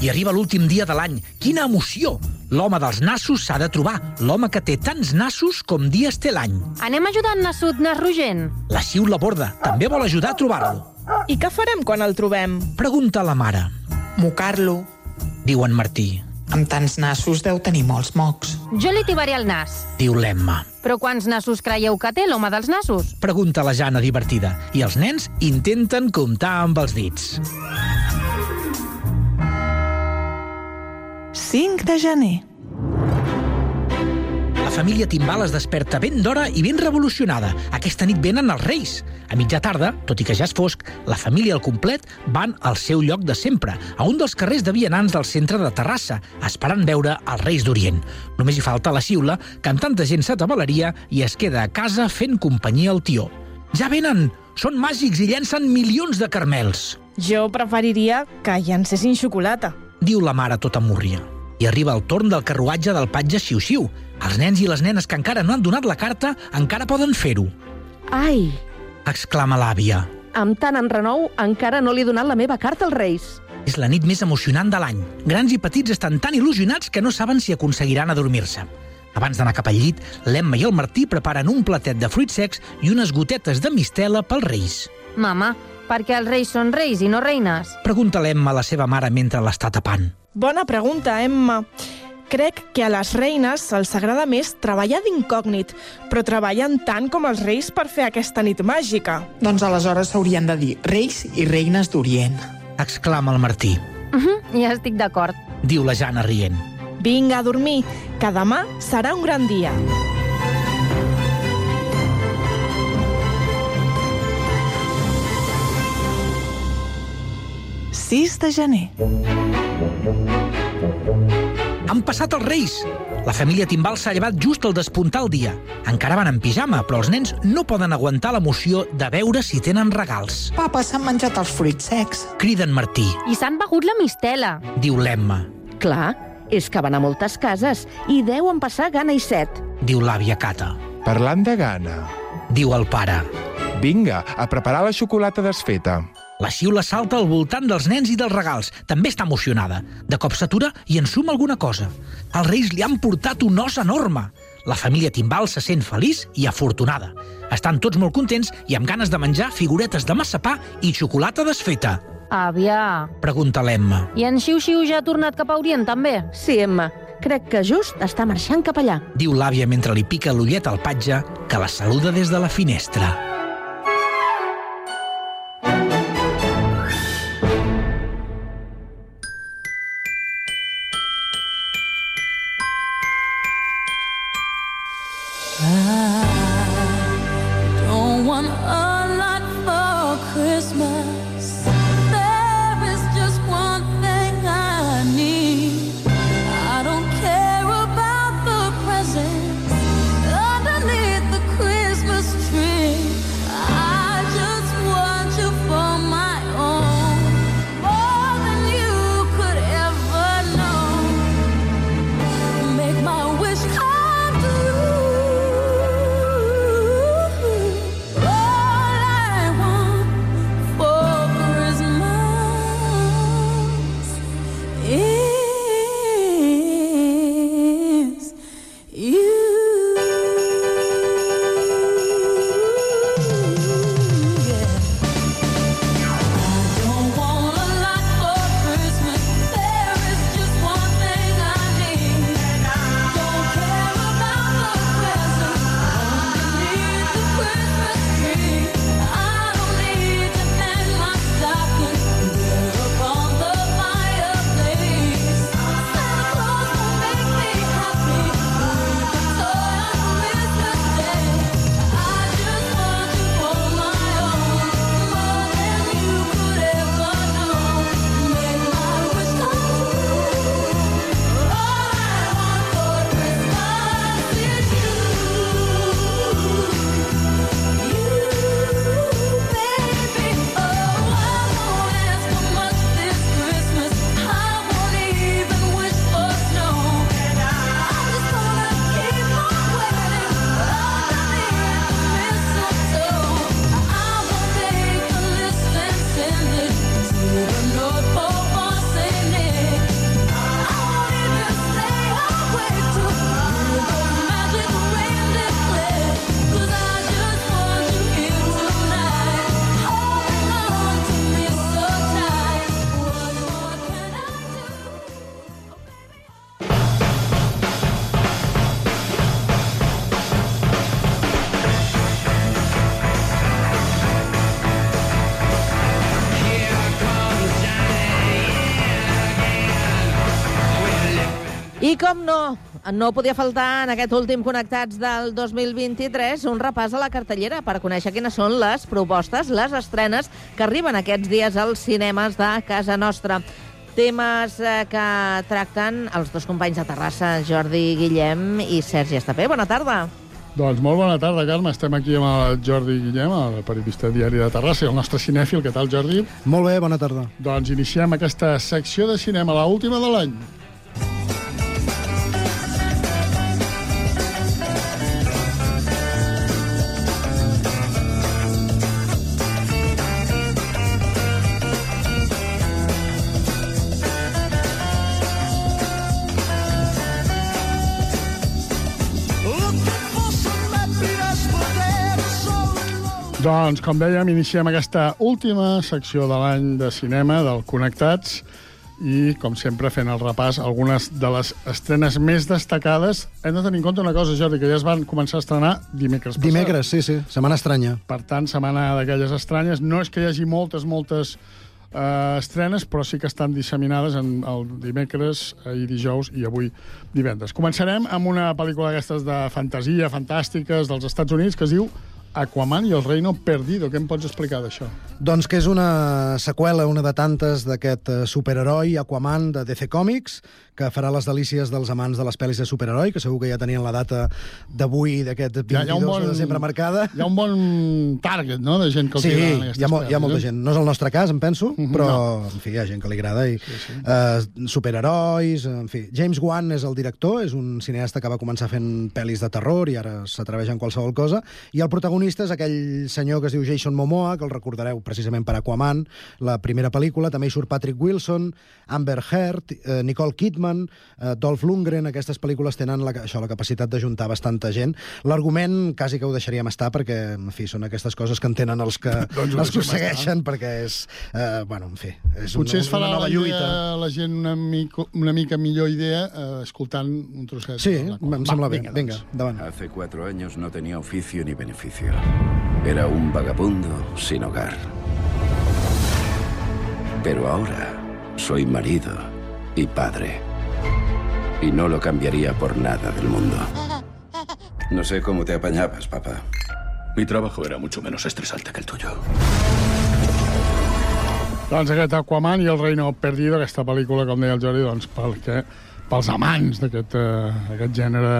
I arriba l'últim dia de l'any. Quina emoció! L'home dels nassos s'ha de trobar. L'home que té tants nassos com dies té l'any. Anem ajudant Nassut Nas Rogent? La Xiu la borda. També vol ajudar a trobar-lo. I què farem quan el trobem? Pregunta la mare. Mocar-lo. Diu en Martí. Amb tants nassos deu tenir molts mocs. Jo li tibaré el nas. Diu l'Emma. Però quants nassos creieu que té l'home dels nassos? Pregunta la Jana divertida. I els nens intenten comptar amb els dits. 5 de gener. La família Timbal es desperta ben d'hora i ben revolucionada. Aquesta nit venen els Reis. A mitja tarda, tot i que ja és fosc, la família al complet van al seu lloc de sempre, a un dels carrers de vianants del centre de Terrassa, esperant veure els Reis d'Orient. Només hi falta la xiula, que amb tanta gent s'atabalaria i es queda a casa fent companyia al tió. Ja venen! Són màgics i llencen milions de carmels. Jo preferiria que llancessin xocolata. Diu la mare tota múrria. I arriba el torn del carruatge del patge Xiu-Xiu. Els nens i les nenes que encara no han donat la carta encara poden fer-ho. Ai, Exclama l'àvia. amb tant enrenou encara no li he donat la meva carta als Reis. És la nit més emocionant de l'any. Grans i petits estan tan il·lusionats que no saben si aconseguiran adormir-se. Abans d'anar cap al llit, l'Emma i el Martí preparen un platet de fruits secs i unes gotetes de mistela pels reis. Mama, perquè els reis són reis i no reines? Pregunta l'Emma a la seva mare mentre l'està tapant. Bona pregunta, Emma. Crec que a les reines se'ls agrada més treballar d'incògnit, però treballen tant com els reis per fer aquesta nit màgica. Doncs aleshores s'haurien de dir reis i reines d'Orient. Exclama el Martí. Uh -huh, ja estic d'acord. Diu la Jana rient. Vinga a dormir, que demà serà un gran dia. Sis de gener. Han passat els Reis! La família Timbal s'ha llevat just al despuntar el dia. Encara van en pijama, però els nens no poden aguantar l'emoció de veure si tenen regals. Papa, s'han menjat els fruits secs. Criden Martí. I s'han begut la mistela. Diu l'Emma. Clar, és que van a moltes cases i deuen passar gana i set. Diu l'àvia Cata. Parlant de gana. Diu el pare. Vinga, a preparar la xocolata desfeta. La xiula salta al voltant dels nens i dels regals. També està emocionada. De cop s'atura i ensuma alguna cosa. Els reis li han portat un os enorme. La família Timbal se sent feliç i afortunada. Estan tots molt contents i amb ganes de menjar figuretes de massapà i xocolata desfeta. Àvia, Pregunta l'Emma. i en Xiu-Xiu ja ha tornat cap a Orient, també? Sí, Emma, crec que just està marxant cap allà. Diu l'àvia mentre li pica l'ullet al patge que la saluda des de la finestra. I com no, no podia faltar en aquest últim Connectats del 2023 un repàs a la cartellera per conèixer quines són les propostes, les estrenes que arriben aquests dies als cinemes de casa nostra. Temes eh, que tracten els dos companys de Terrassa, Jordi Guillem i Sergi Estapé. Bona tarda. Doncs molt bona tarda, Carme. Estem aquí amb el Jordi Guillem, el periodista diari de Terrassa, i el nostre cinèfil. Què tal, Jordi? Molt bé, bona tarda. Doncs iniciem aquesta secció de cinema, la última de l'any. Doncs, com dèiem, iniciem aquesta última secció de l'any de cinema del Connectats i, com sempre, fent el repàs algunes de les estrenes més destacades. Hem de tenir en compte una cosa, Jordi, que ja es van començar a estrenar dimecres passat. Dimecres, sí, sí, setmana estranya. Per tant, setmana d'aquelles estranyes. No és que hi hagi moltes, moltes eh, estrenes, però sí que estan disseminades en el dimecres, ahir dijous i avui divendres. Començarem amb una pel·lícula d'aquestes de fantasia, fantàstiques, dels Estats Units, que es diu Aquaman i el reino perdido. Què em pots explicar d'això? Doncs que és una seqüela, una de tantes d'aquest eh, superheroi Aquaman de DC Comics, que farà les delícies dels amants de les pel·lis de superheroi, que segur que ja tenien la data d'avui, d'aquest 22 Hi ha- hi ha un bon- de desembre marcada. Hi ha un bon target, no?, de gent que els Sí, agraden aquestes hi ha, mo- hi ha molta eh? gent. No és el nostre cas, em penso, però, no. en fi, hi ha gent que li agrada. I, sí, sí. Uh, superherois, en fi. James Wan és el director, és un cineasta que va començar fent pel·lis de terror i ara s'atreveix en qualsevol cosa. I el protagonista és aquell senyor que es diu Jason Momoa, que el recordareu precisament per Aquaman, la primera pel·lícula. També hi surt Patrick Wilson, Amber Heard, eh, Nicole Kidman, eh, Dolph Lundgren. Aquestes pel·lícules tenen la, això, la capacitat d'ajuntar bastanta gent. L'argument quasi que ho deixaríem estar perquè, en fi, són aquestes coses que entenen els que, Doncs els que ho deixem estar. segueixen perquè és, eh, bueno, en fi, és Potser una, es farà una nova la, lluita. idea, la gent una, mico, una mica millor idea eh, escoltant un trosset. Sí, em Va, sembla bé. vinga, Vinga, doncs. endavant. Hace cuatro años no tenía oficio ni beneficio. Era un vagabundo sin hogar. Pero ahora soy marido y padre. Y no lo cambiaría por nada del mundo. No sé cómo te apañabas, papá. Mi trabajo era mucho menos estresante que el tuyo. Doncs aquest Aquaman i el Reino Perdido, aquesta pel·lícula, com deia el Jordi, doncs pel que, pels amants d'aquest eh, aquest gènere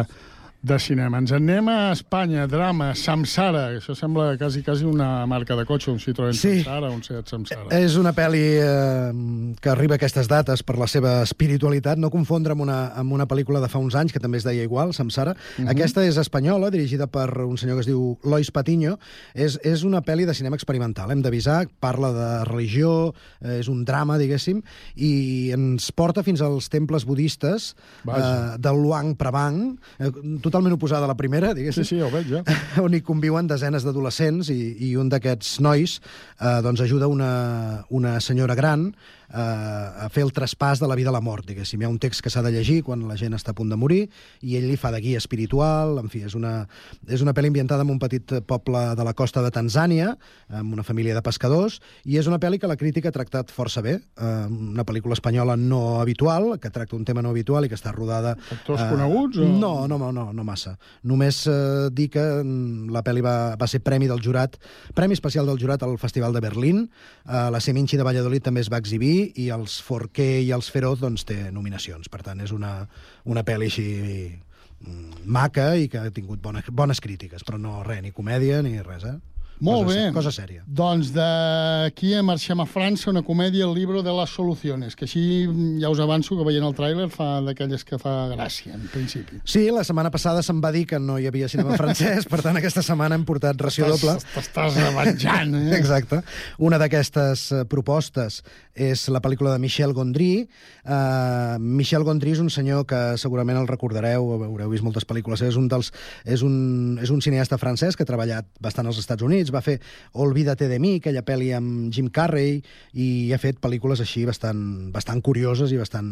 de cinema. Ens en anem a Espanya, drama, Samsara, això sembla quasi, quasi una marca de cotxe, un Citroën Sí. Samsara, un Seat Samsara. És una pel·li eh, que arriba a aquestes dates per la seva espiritualitat, no confondre amb una, amb una pel·lícula de fa uns anys, que també es deia igual, Samsara. Mhm. Aquesta és espanyola, dirigida per un senyor que es diu Lois Patiño. És, és una pel·li de cinema experimental, hem d'avisar, parla de religió, eh, és un drama, diguéssim, i ens porta fins als temples budistes eh, del Luang Prabang, eh, totalment oposada a la primera, diguéssim. Sí, sí, ho veig, ja. on hi conviuen desenes d'adolescents i, i un d'aquests nois eh, doncs ajuda una, una senyora gran a fer el traspàs de la vida a la mort, diguéssim. Hi ha un text que s'ha de llegir quan la gent està a punt de morir i ell li fa de guia espiritual, en fi, és una, és una pel·li ambientada en un petit poble de la costa de Tanzània, amb una família de pescadors, i és una pel·li que la crítica ha tractat força bé, eh, una pel·lícula espanyola no habitual, que tracta un tema no habitual i que està rodada... Actors coneguts o- No, no, no, no, no massa. Només eh, dir que mm, la pel·li va, va ser premi del jurat, premi especial del jurat al Festival de Berlín, eh, la Seminci de Valladolid també es va exhibir i els Forqué i els Feroz doncs, té nominacions. Per tant, és una, una pel·li així mm, maca i que ha tingut bones, bones crítiques, però no res, ni comèdia ni res, eh? Molt cosa, bé. Cosa sèria. Doncs d'aquí marxem a França, una comèdia, el libro de las soluciones, que així ja us avanço que veient el tràiler fa d'aquelles que fa gràcia, en principi. Sí, la setmana passada se'm va dir que no hi havia cinema francès, per tant, aquesta setmana hem portat ració doble. t'estàs revenjant, eh? Exacte. Una d'aquestes eh, propostes és la pel·lícula de Michel Gondry. Uh, Michel Gondry és un senyor que segurament el recordareu, haureu vist moltes pel·lícules. És un, dels, és un, és un cineasta francès que ha treballat bastant als Estats Units, Va fer Olvídate de mi, aquella pel·li amb Jim Carrey, i ha fet pel·lícules així bastant, bastant curioses i bastant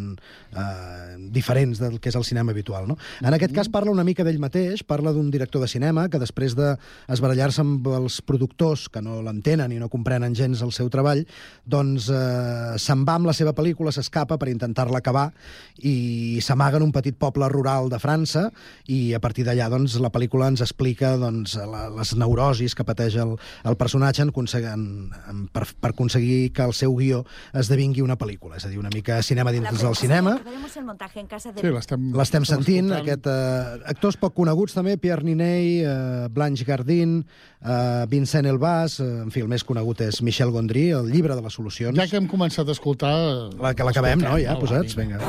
eh, diferents del que és el cinema habitual. No? En aquest cas parla una mica d'ell mateix, parla d'un director de cinema que després de esbarallar-se amb els productors que no l'entenen i no comprenen gens el seu treball, doncs eh, se'n va amb la seva pel·lícula, s'escapa per intentar-la acabar i s'amaga en un petit poble rural de França i a partir d'allà doncs, la pel·lícula ens explica doncs, la, les neurosis que pateix el, el personatge en, en, en, per, per aconseguir que el seu guió esdevingui una pel·lícula, és a dir, una mica cinema dins del cinema. Sí, l'estem sentint, aquest, eh, actors poc coneguts també, Pierre Niney, eh, Blanche Gardin, eh, Vincent Elbàs, eh, en fi, el més conegut és Michel Gondry, el llibre de les solucions. Ja que hem començat a escoltar... La que l'acabem, no? Ja, posats, vinga.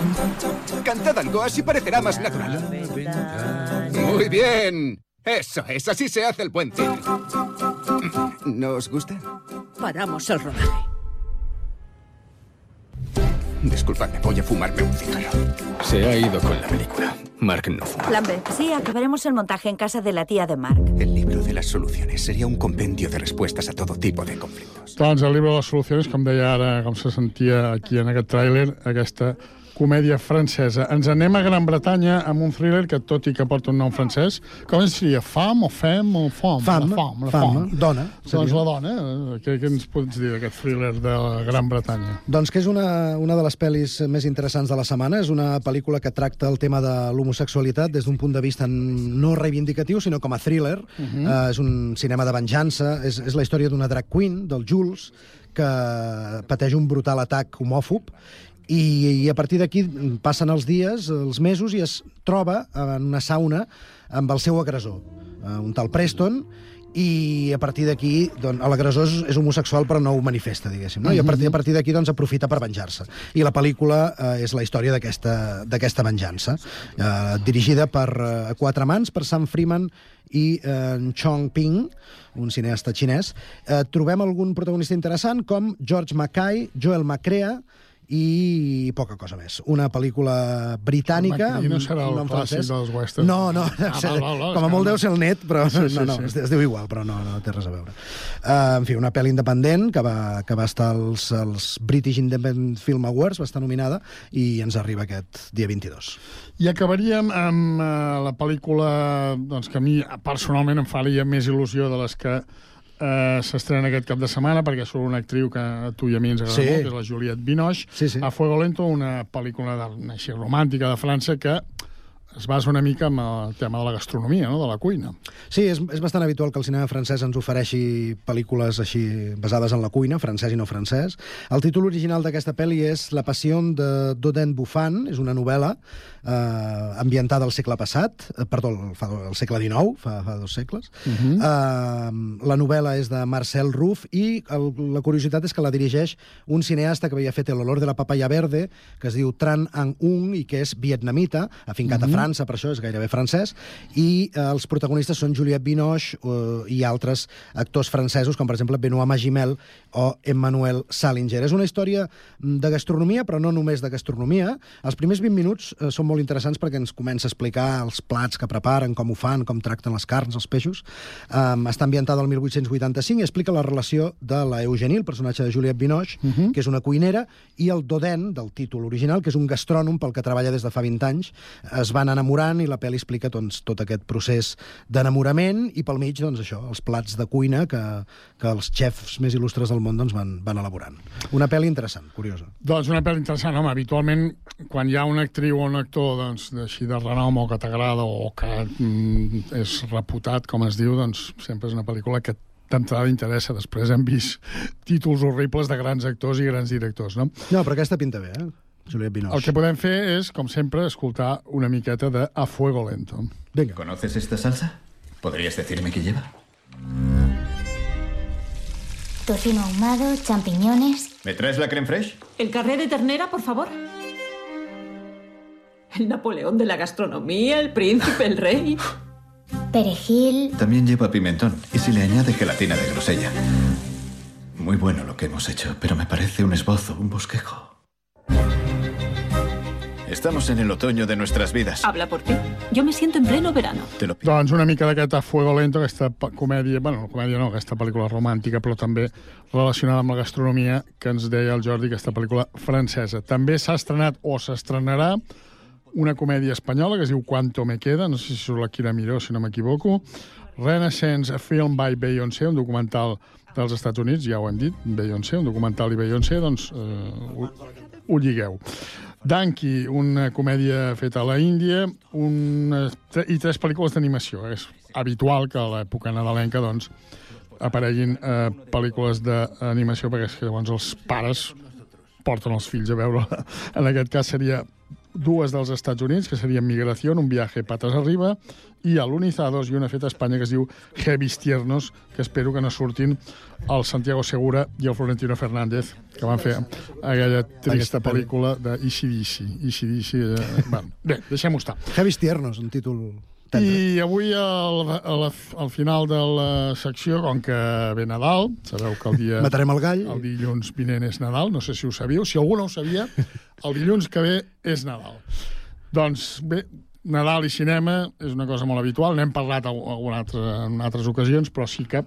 Cantad algo, así parecerá más natural. Muy bien. Eso es, así se hace el puente. ¿No os gusta? Paramos el rodaje. Disculpadme, voy a fumarme un cigarro. Se ha ido con la película. Mark no fuma. Plan B. Sí, acabaremos el montaje en casa de la tía de Mark. El libro de las soluciones sería un compendio de respuestas a todo tipo de conflictos. Doncs el llibre de les solucions, com deia ara, com se sentia aquí en aquest tràiler, aquesta comèdia francesa. Ens anem a Gran Bretanya amb un thriller que, tot i que porta un nom francès, com es diria? Fam o fem o fam? Fam, la fam, la fam, fam. dona, Doncs seria. la dona. eh? Què, què ens pots dir d'aquest thriller de Gran Bretanya? Doncs que és una, una de les pel·lis més interessants de la setmana. És una pel·lícula que tracta el tema de l'homosexualitat des d'un punt de vista no reivindicatiu, sinó com a thriller. Uh. -huh. uh, és un cinema de venjança. És, és la història d'una drag queen, del Jules, que pateix un brutal atac homòfob i, i a partir d'aquí passen els dies, els mesos, i es troba en una sauna amb el seu agressor, eh, un tal Preston, i a partir d'aquí doncs, l'agressor és, és homosexual però no ho manifesta, diguéssim. No? I a partir, a partir d'aquí doncs, aprofita per venjar-se. I la pel·lícula eh, és la història d'aquesta venjança, eh, dirigida per eh, quatre mans, per Sam Freeman i eh, en Chong Ping, un cineasta xinès. Eh, trobem algun protagonista interessant com George Mackay, Joel Macrea, i poca cosa més. Una pel·lícula britànica... No serà el nom clàssic francès. dels westerns. No, no, Ah, val, val, val, com a molt deu ser el net, però Sí, sí, no, no, sí. Es, es diu igual, però no, no té res a veure. Uh, en fi, una pel·li independent que va, que va estar als, als British Independent Film Awards, va estar nominada, i ens arriba aquest dia 22. I acabaríem amb uh, la pel·lícula doncs, que a mi personalment em faria més il·lusió de les que eh, s'estrena aquest cap de setmana perquè surt una actriu que a tu i a mi ens agrada Sí. molt, que és la Juliette Binoche, sí, sí. a Fuego Lento, una pel·lícula de, així romàntica de França que es basa una mica en el tema de la gastronomia, no? de la cuina. Sí, és, és bastant habitual que el cinema francès ens ofereixi pel·lícules així basades en la cuina, francès i no francès. El títol original d'aquesta pel·li és La passió de Dodin Buffan, és una novel·la eh, ambientada al segle passat, eh, perdó, fa, al segle XIX, fa, fa dos segles. Uh -huh. eh, la novel·la és de Marcel Ruff i el, la curiositat és que la dirigeix un cineasta que havia fet El olor de la papaya verde, que es diu Tran Anh Un i que és vietnamita, afincat uh Mhm. -huh. a França, per això és gairebé francès, i eh, els protagonistes són Juliette Binoche eh, i altres actors francesos, com per exemple Benoît Magimel o Emmanuel Salinger. És una història mm, de gastronomia, però no només de gastronomia. Els primers 20 minuts eh, són molt interessants perquè ens comença a explicar els plats que preparen, com ho fan, com tracten les carns, els peixos. Um, està ambientada al 1885 i explica la relació de la Eugenie, el personatge de Juliette Binoche, uh -huh. que és una cuinera, i el Dodin, del títol original, que és un gastrònom pel que treballa des de fa 20 anys. Es van enamorant i la pel·li explica doncs, tot aquest procés d'enamorament i pel mig, doncs, això, els plats de cuina que, que els xefs més il·lustres del món doncs, van, van elaborant. Una pel·li interessant, curiosa. Doncs una pel·li interessant, home, habitualment quan hi ha una actriu o un actor doncs, així de renom o que t'agrada o que mm, és reputat, com es diu, doncs sempre és una pel·lícula que d'entrada interessa. Després hem vist títols horribles de grans actors i grans directors, no? No, però aquesta pinta bé, eh? Juliette Binoche. El que podem fer és, com sempre, escoltar una miqueta de A Fuego Lento. Venga. ¿Conoces esta salsa? ¿Podrías decirme qué lleva? Tocino ahumado, champiñones. ¿Me traes la creme fraiche? ¿El carré de ternera, por favor? El Napoleón de la gastronomía, el príncipe, el rey. Perejil. También lleva pimentón y se le añade gelatina de grosella. Muy bueno lo que hemos hecho, pero me parece un esbozo, un bosquejo. Estamos en el otoño de nuestras vidas. Habla por ti. Yo me siento en pleno verano. Te lo Doncs una mica d'aquest a Fuego Lento, aquesta comèdia, bueno, comèdia no, aquesta pel·lícula romàntica, però també relacionada amb la gastronomia, que ens deia el Jordi, aquesta pel·lícula francesa. També s'ha estrenat o s'estrenarà una comèdia espanyola que es diu Cuánto me queda, no sé si surt la Kira Miró, si no m'equivoco, Renaissance, a film by Beyoncé, un documental dels Estats Units, ja ho hem dit, Beyoncé, un documental i Beyoncé, doncs eh, ho, ho lligueu. Danky, una comèdia feta a la Índia, una, i tres pel·lícules d'animació. És habitual que a l'època nadalenca doncs, apareguin eh, pel·lícules d'animació perquè és que llavors els pares porten els fills a veure. En aquest cas seria dues dels Estats Units, que serien Migració, un viatge patas arriba, i Alunizados, i una feta a Espanya que es diu Heavis Tiernos, que espero que no surtin el Santiago Segura i el Florentino Fernández, que van fer aquella trista pel·lícula de Easy Easy. Eh, bueno, bé, deixem-ho estar. Heavis Tiernos, un títol. I avui, al, al, al final de la secció, com que ve Nadal, sabeu que el dia... Matarem el gall. El dilluns vinent és Nadal, no sé si ho sabíeu. Si algú no ho sabia, el dilluns que ve és Nadal. Doncs bé, Nadal i cinema és una cosa molt habitual. N'hem parlat a- alguna altra, en altres ocasions, però sí que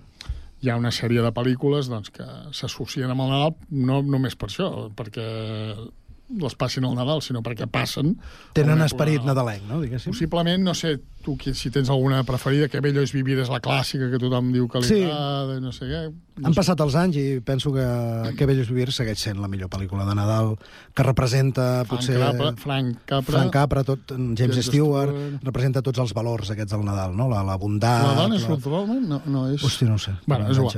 hi ha una sèrie de pel·lícules doncs, que s'associen amb el Nadal, no només per això, perquè les passin al Nadal, sinó perquè passen. Tenen Una- esperit nadalenc, no? Diguéssim. Possiblement, no sé, tu qui- si tens alguna preferida, que Bello és vivir és la clàssica que tothom diu que li Sí. agrada, no sé què. Han passat els anys i penso que Que Bellos Vivir segueix sent la millor pel·lícula de Nadal, que representa Frank potser... Capra, Frank Capra, Frank Capra, tot, James, James Stewart, Stewart. representa tots els valors aquests del Nadal, no? La, la bondat... La dona és la... No, no és... Hosti, no sé. Bueno, No és igual.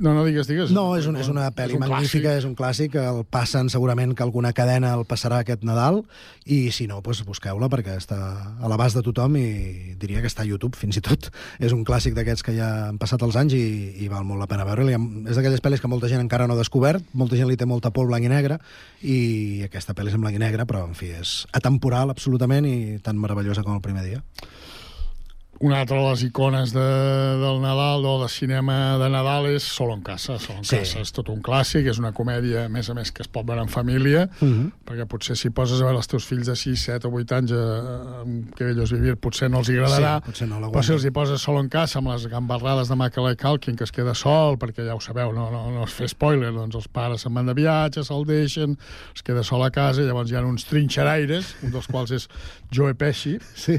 No, no digues, digues. No, és, un, és una pel·li un magnífica, és un clàssic, el passen segurament que alguna cadena el passarà aquest Nadal, i si no, doncs busqueu-la perquè està a l'abast de tothom i diria que està a YouTube, fins i tot. És un clàssic d'aquests que ja han passat els anys i, i val molt la pena veure-li. És d'aquelles pel·lis que molta gent encara no ha descobert, molta gent li té molta por blanc i negre, i aquesta pel·li és en blanc i negre, però, en fi, és atemporal absolutament i tan meravellosa com el primer dia. Una altra de les icones de, del Nadal o de cinema de Nadal és Solo en casa. Solo en Sí. casa és tot un clàssic, és una comèdia, a més a més, que es pot veure en família, Mhm. perquè potser si poses a veure els teus fills de 6, 7 o 8 anys eh, que ells vivir, potser no els agradarà. Sí, potser no però si els hi poses Solo en casa amb les gambarrades de Macaulay Culkin, que es queda sol, perquè ja ho sabeu, no, no, no es fer spoiler, doncs els pares se'n van de viatge, se'l deixen, es queda sol a casa, i llavors hi ha uns trinxeraires, un dels quals és Joe Pesci, sí.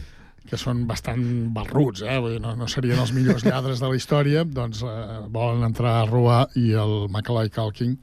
Que són bastant barruts, eh? Vull dir, no, no serien els millors lladres de la història, doncs eh, volen entrar a robar i el Macaulay Culkin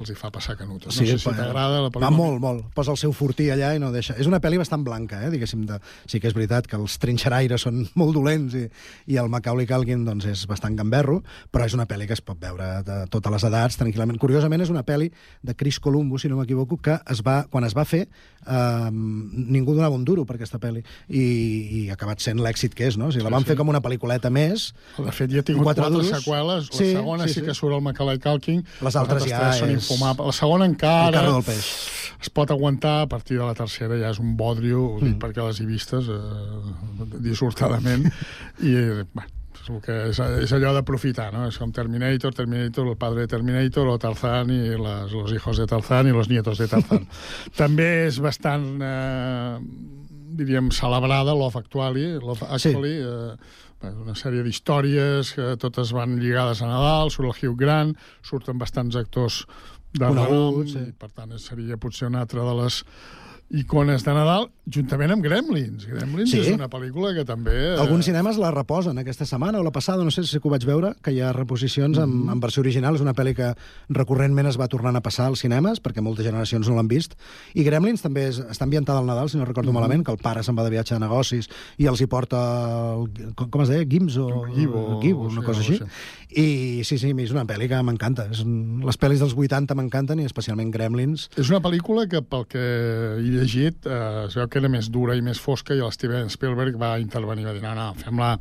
els hi fa passar canutes. No sé si pa- t'agrada la Va pel·lícula. molt, molt. Posa el seu fortí allà i no deixa... És una pel·li bastant blanca, eh, diguéssim. De... Sí que és veritat que els trinxeraires són molt dolents i, i el Macaulay Culkin doncs, és bastant gamberro, però és una pel·li que es pot veure de totes les edats, tranquil·lament. Curiosament, és una pel·li de Chris Columbus, si no m'equivoco, que es va, quan es va fer eh, ningú donava un duro per aquesta pel·li i, i ha acabat sent l'èxit que és, no? O sigui, la Sí, van sí. fer com una pel·lículeta més. De fet, ja ha tingut quatre, duros. seqüeles. La segona sí, que surt el Macaulay Culkin. Les altres ja tres són és- infumables. La segona encara... El del peix. Es pot aguantar, a partir de la tercera ja és un bodrio, ho Mm. dic perquè les he vistes eh, dissortadament, i eh, bueno, el que és, és allò d'aprofitar, no? És com Terminator, Terminator, el padre de Terminator, o Tarzán i les, los hijos de Tarzán i los nietos de Tarzán. També és bastant, eh, diríem, celebrada Love Actually, Love Actually, eh, bueno, una sèrie d'històries que totes van lligades a Nadal, surt el Hugh Grant, surten bastants actors de renom, i per tant seria potser una altra de les icones de Nadal, juntament amb Gremlins. Gremlins Sí. és una pel·lícula que també... eh, Alguns cinemes la reposen aquesta setmana o la passada, no sé si ho vaig veure, que hi ha reposicions Mm-hmm. en, en versió original. És una pel·li que recurrentment es va tornant a passar als cinemes, perquè moltes generacions no l'han vist. I Gremlins també és, està ambientada al Nadal, si no recordo Mm-hmm. malament, que el pare se'n va de viatge de negocis i els hi porta... El, com, es deia? Gims o... Guibo, sí, una cosa així. I sí, sí, és una pel·li que m'encanta. Les pel·lis dels 80 m'encanten, i especialment Gremlins. És una pel·lícula que, pel que he llegit, eh, es veu que era més dura i més fosca i el Steven Spielberg va intervenir, va dir, no, no, fem-la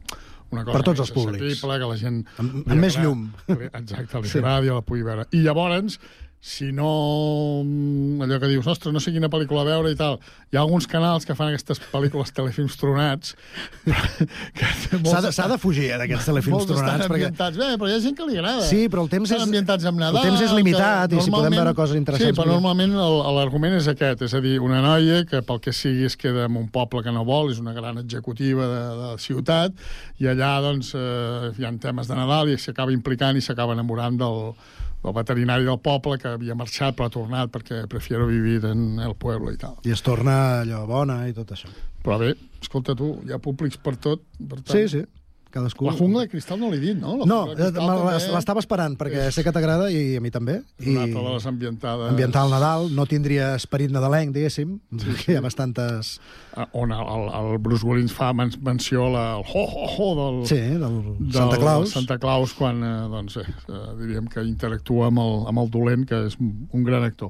una cosa Per tots els públics. que la gent... Amb- amb més llum. Exacte, li Sí. agradi la pugui veure. I llavors si no... mm, allò que dius, ostres, no sé quina pel·lícula veure i tal. Hi ha alguns canals que fan aquestes pel·lícules telefilms tronats. S'ha de, de fugir eh, d'aquests telefilms Molts tronats. Perquè... ambientats bé, però hi ha gent que li agrada. Sí, però el temps és- ambientats amb Nadal. el temps és limitat que i si podem veure coses interessants, Sí, però normalment l'argument és aquest, és a dir, una noia que pel que sigui es queda en un poble que no vol, és una gran executiva de, de la ciutat, i allà doncs, eh, hi ha temes de Nadal i s'acaba implicant i s'acaba enamorant del, del veterinari del poble que havia marxat però ha tornat perquè prefiero vivir en el pueblo i tal. I es torna allò bona i tot això. Però bé, escolta tu, hi ha públics per tot. Per tant, Sí, sí. Cadascú... La jungla de cristal no l'he dit, no? La No, me també l'estava esperant, perquè sé que t'agrada i a mi també. és de les ambientades... ambientar el Nadal, no tindria esperit nadalenc, diguéssim, sí, sí. hi ha bastantes... Ah, on el, el, Bruce Willis fa men menció la, el ho-ho-ho del, Sí, del Santa Claus. Santa Claus quan, eh, doncs, eh, eh, diríem que interactua amb el, amb el dolent, que és un gran actor.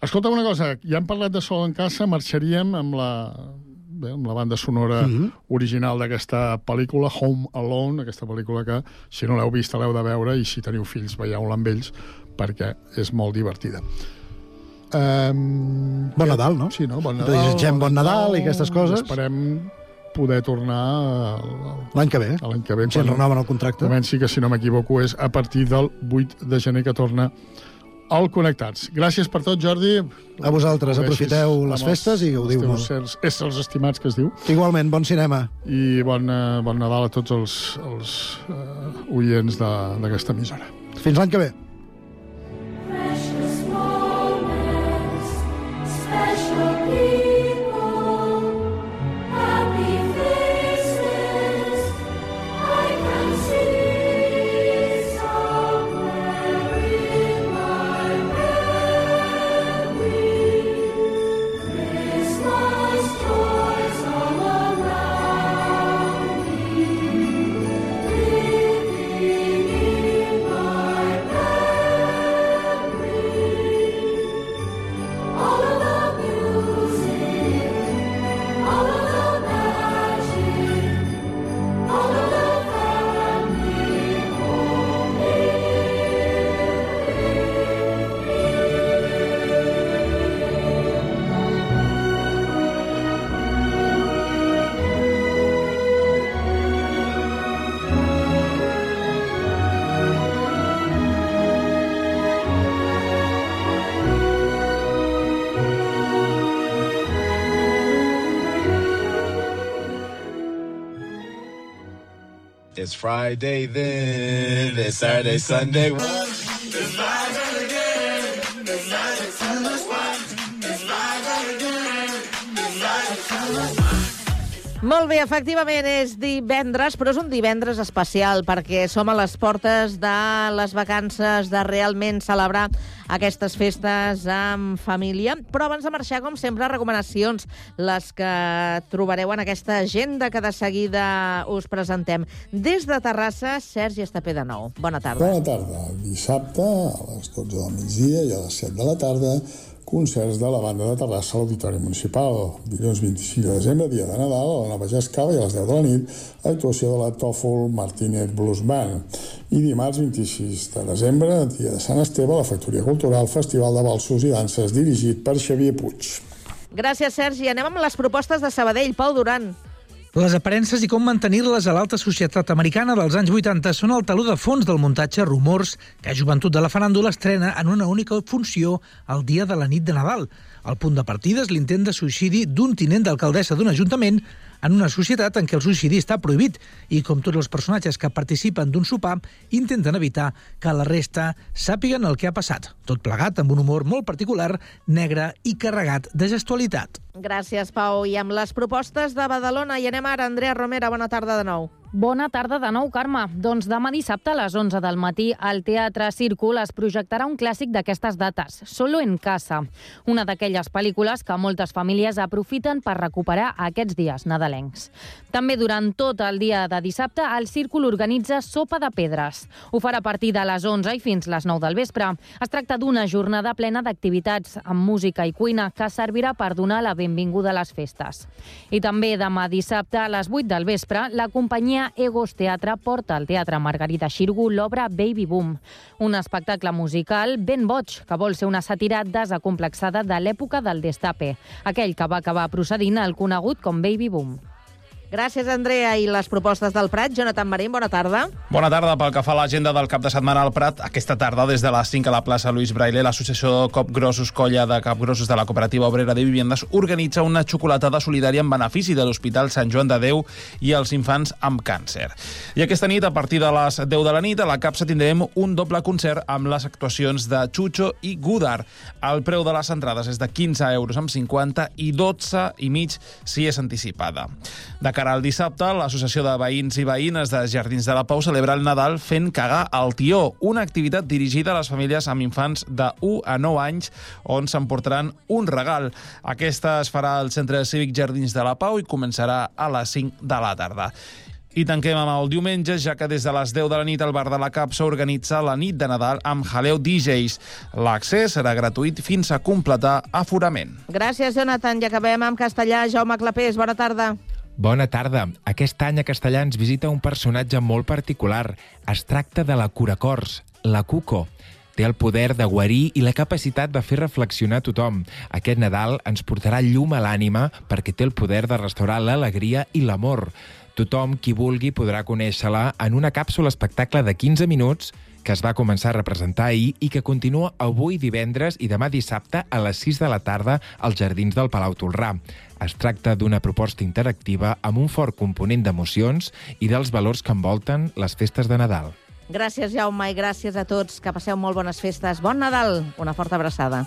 Escolta una cosa, ja hem parlat de Sol en casa, marxaríem amb la, bé, amb la banda sonora Mhm. original d'aquesta pel·lícula, Home Alone, aquesta pel·lícula que, si no l'heu vist, l'heu de veure, i si teniu fills, veieu-la amb ells, perquè és molt divertida. Um, Bon Nadal, no? Sí, no? Bon Nadal. Desitgem bon Nadal i aquestes coses. Esperem poder tornar L'any que ve. l'any que ve. Si renoven el contracte. Comenci, que si no m'equivoco és a partir del 8 de gener que torna al Connectats. Gràcies per tot, Jordi. A vosaltres, aprofiteu les els- festes i gaudiu els molt. éssers- Éssers estimats, que es diu. Igualment, bon cinema. I bon, eh, bon Nadal a tots els, els uh, oients de- d'aquesta emissora. Fins l'any que ve. Precious moments, special people, It's Friday then, it's Saturday, Sunday. Molt bé, efectivament, és divendres, però és un divendres especial perquè som a les portes de les vacances, de realment celebrar aquestes festes amb família. Però abans de marxar, com sempre, recomanacions, les que trobareu en aquesta agenda que de seguida us presentem. Des de Terrassa, Sergi Estapé de nou. Bona tarda. Bona tarda. Dissabte, a les 12 del migdia i a les 7 de la tarda, concerts de la banda de Terrassa a l'Auditori Municipal. Dilluns 25 de desembre, dia de Nadal, a la Nova Jascava i a les 10 de la nit, actuació de la Tòfol Martínez Blues Band. I dimarts 26 de desembre, dia de Sant Esteve, a la Factoria Cultural, Festival de Balsos i Danses dirigit per Xavier Puig. Gràcies, Sergi. Anem amb les propostes de Sabadell. Pau Duran. Les aparences i com mantenir-les a l'alta societat americana dels anys 80 són el taló de fons del muntatge Rumors, que Joventut de la Faràndula estrena en una única funció el dia de la nit de Nadal. El punt de partida és l'intent de suïcidi d'un tinent d'alcaldessa d'un ajuntament en una societat en què el suïcidi està prohibit i, com tots els personatges que participen d'un sopar, intenten evitar que la resta sàpiguen el que ha passat. Tot plegat amb un humor molt particular, negre i carregat de gestualitat. Gràcies, Pau. I amb les propostes de Badalona i anem ara. Andrea Romera, bona tarda de nou. Bona tarda de nou, Carme. Doncs demà dissabte a les 11 del matí al Teatre Círcul es projectarà un clàssic d'aquestes dates, Solo en casa, una d'aquelles pel·lícules que moltes famílies aprofiten per recuperar aquests dies nadalencs. També durant tot el dia de dissabte el Círcul organitza Sopa de Pedres. Ho farà a partir de les 11 i fins les 9 del vespre. Es tracta d'una jornada plena d'activitats amb música i cuina que servirà per donar la benvinguda a les festes. I també demà dissabte a les 8 del vespre la companyia companyia Egos Teatre porta al Teatre Margarita Xirgu l'obra Baby Boom, un espectacle musical ben boig que vol ser una sàtira desacomplexada de l'època del destape, aquell que va acabar procedint al conegut com Baby Boom. Gràcies, Andrea. I les propostes del Prat. Jonathan Marín, bona tarda. Bona tarda. Pel que fa a l'agenda del cap de setmana al Prat, aquesta tarda, des de les 5 a la plaça Luis Braille, l'associació Copgrossos Colla de Capgrossos de la Cooperativa Obrera de Viviendes organitza una xocolatada solidària en benefici de l'Hospital Sant Joan de Déu i els infants amb càncer. I aquesta nit, a partir de les 10 de la nit, a la capsa tindrem un doble concert amb les actuacions de Chucho i Gudar. El preu de les entrades és de 15 euros amb 50 i 12 i mig si és anticipada. De cara al dissabte, l'Associació de Veïns i Veïnes de Jardins de la Pau celebra el Nadal fent cagar al tió, una activitat dirigida a les famílies amb infants de 1 a 9 anys on s'emportaran un regal. Aquesta es farà al Centre Cívic Jardins de la Pau i començarà a les 5 de la tarda. I tanquem amb el diumenge, ja que des de les 10 de la nit al bar de la Capsa organitza la nit de Nadal amb Jaleo DJs. L'accés serà gratuït fins a completar aforament. Gràcies, Jonathan. I acabem amb castellà. Jaume Clapés, bona tarda. Bona tarda. Aquest any a Castellà ens visita un personatge molt particular. Es tracta de la Curacors, la Cuco. Té el poder de guarir i la capacitat de fer reflexionar tothom. Aquest Nadal ens portarà llum a l'ànima perquè té el poder de restaurar l'alegria i l'amor. Tothom qui vulgui podrà conèixer-la en una càpsula espectacle de 15 minuts que es va començar a representar ahir i que continua avui divendres i demà dissabte a les 6 de la tarda als Jardins del Palau Tolrà. Es tracta d'una proposta interactiva amb un fort component d'emocions i dels valors que envolten les festes de Nadal. Gràcies, Jaume, i gràcies a tots. Que passeu molt bones festes. Bon Nadal. Una forta abraçada.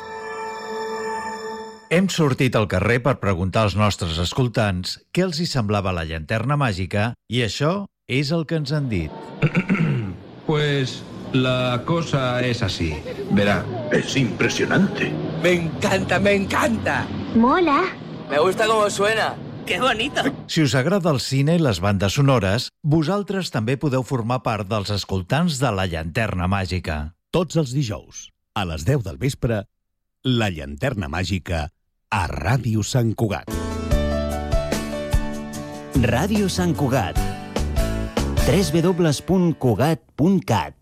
Hem sortit al carrer per preguntar als nostres escoltants què els hi semblava la llanterna màgica i això és el que ens han dit. Pues la cosa es así. Verá, es impresionante. Me encanta, me encanta. Mola. Me gusta cómo suena. ¡Qué bonito! Si us agrada el cine i les bandes sonores, vosaltres també podeu formar part dels escoltants de la llanterna màgica. Tots els dijous, a les 10 del vespre, la llanterna màgica a Ràdio Sant Cugat. Ràdio Sant Cugat. www.cugat.cat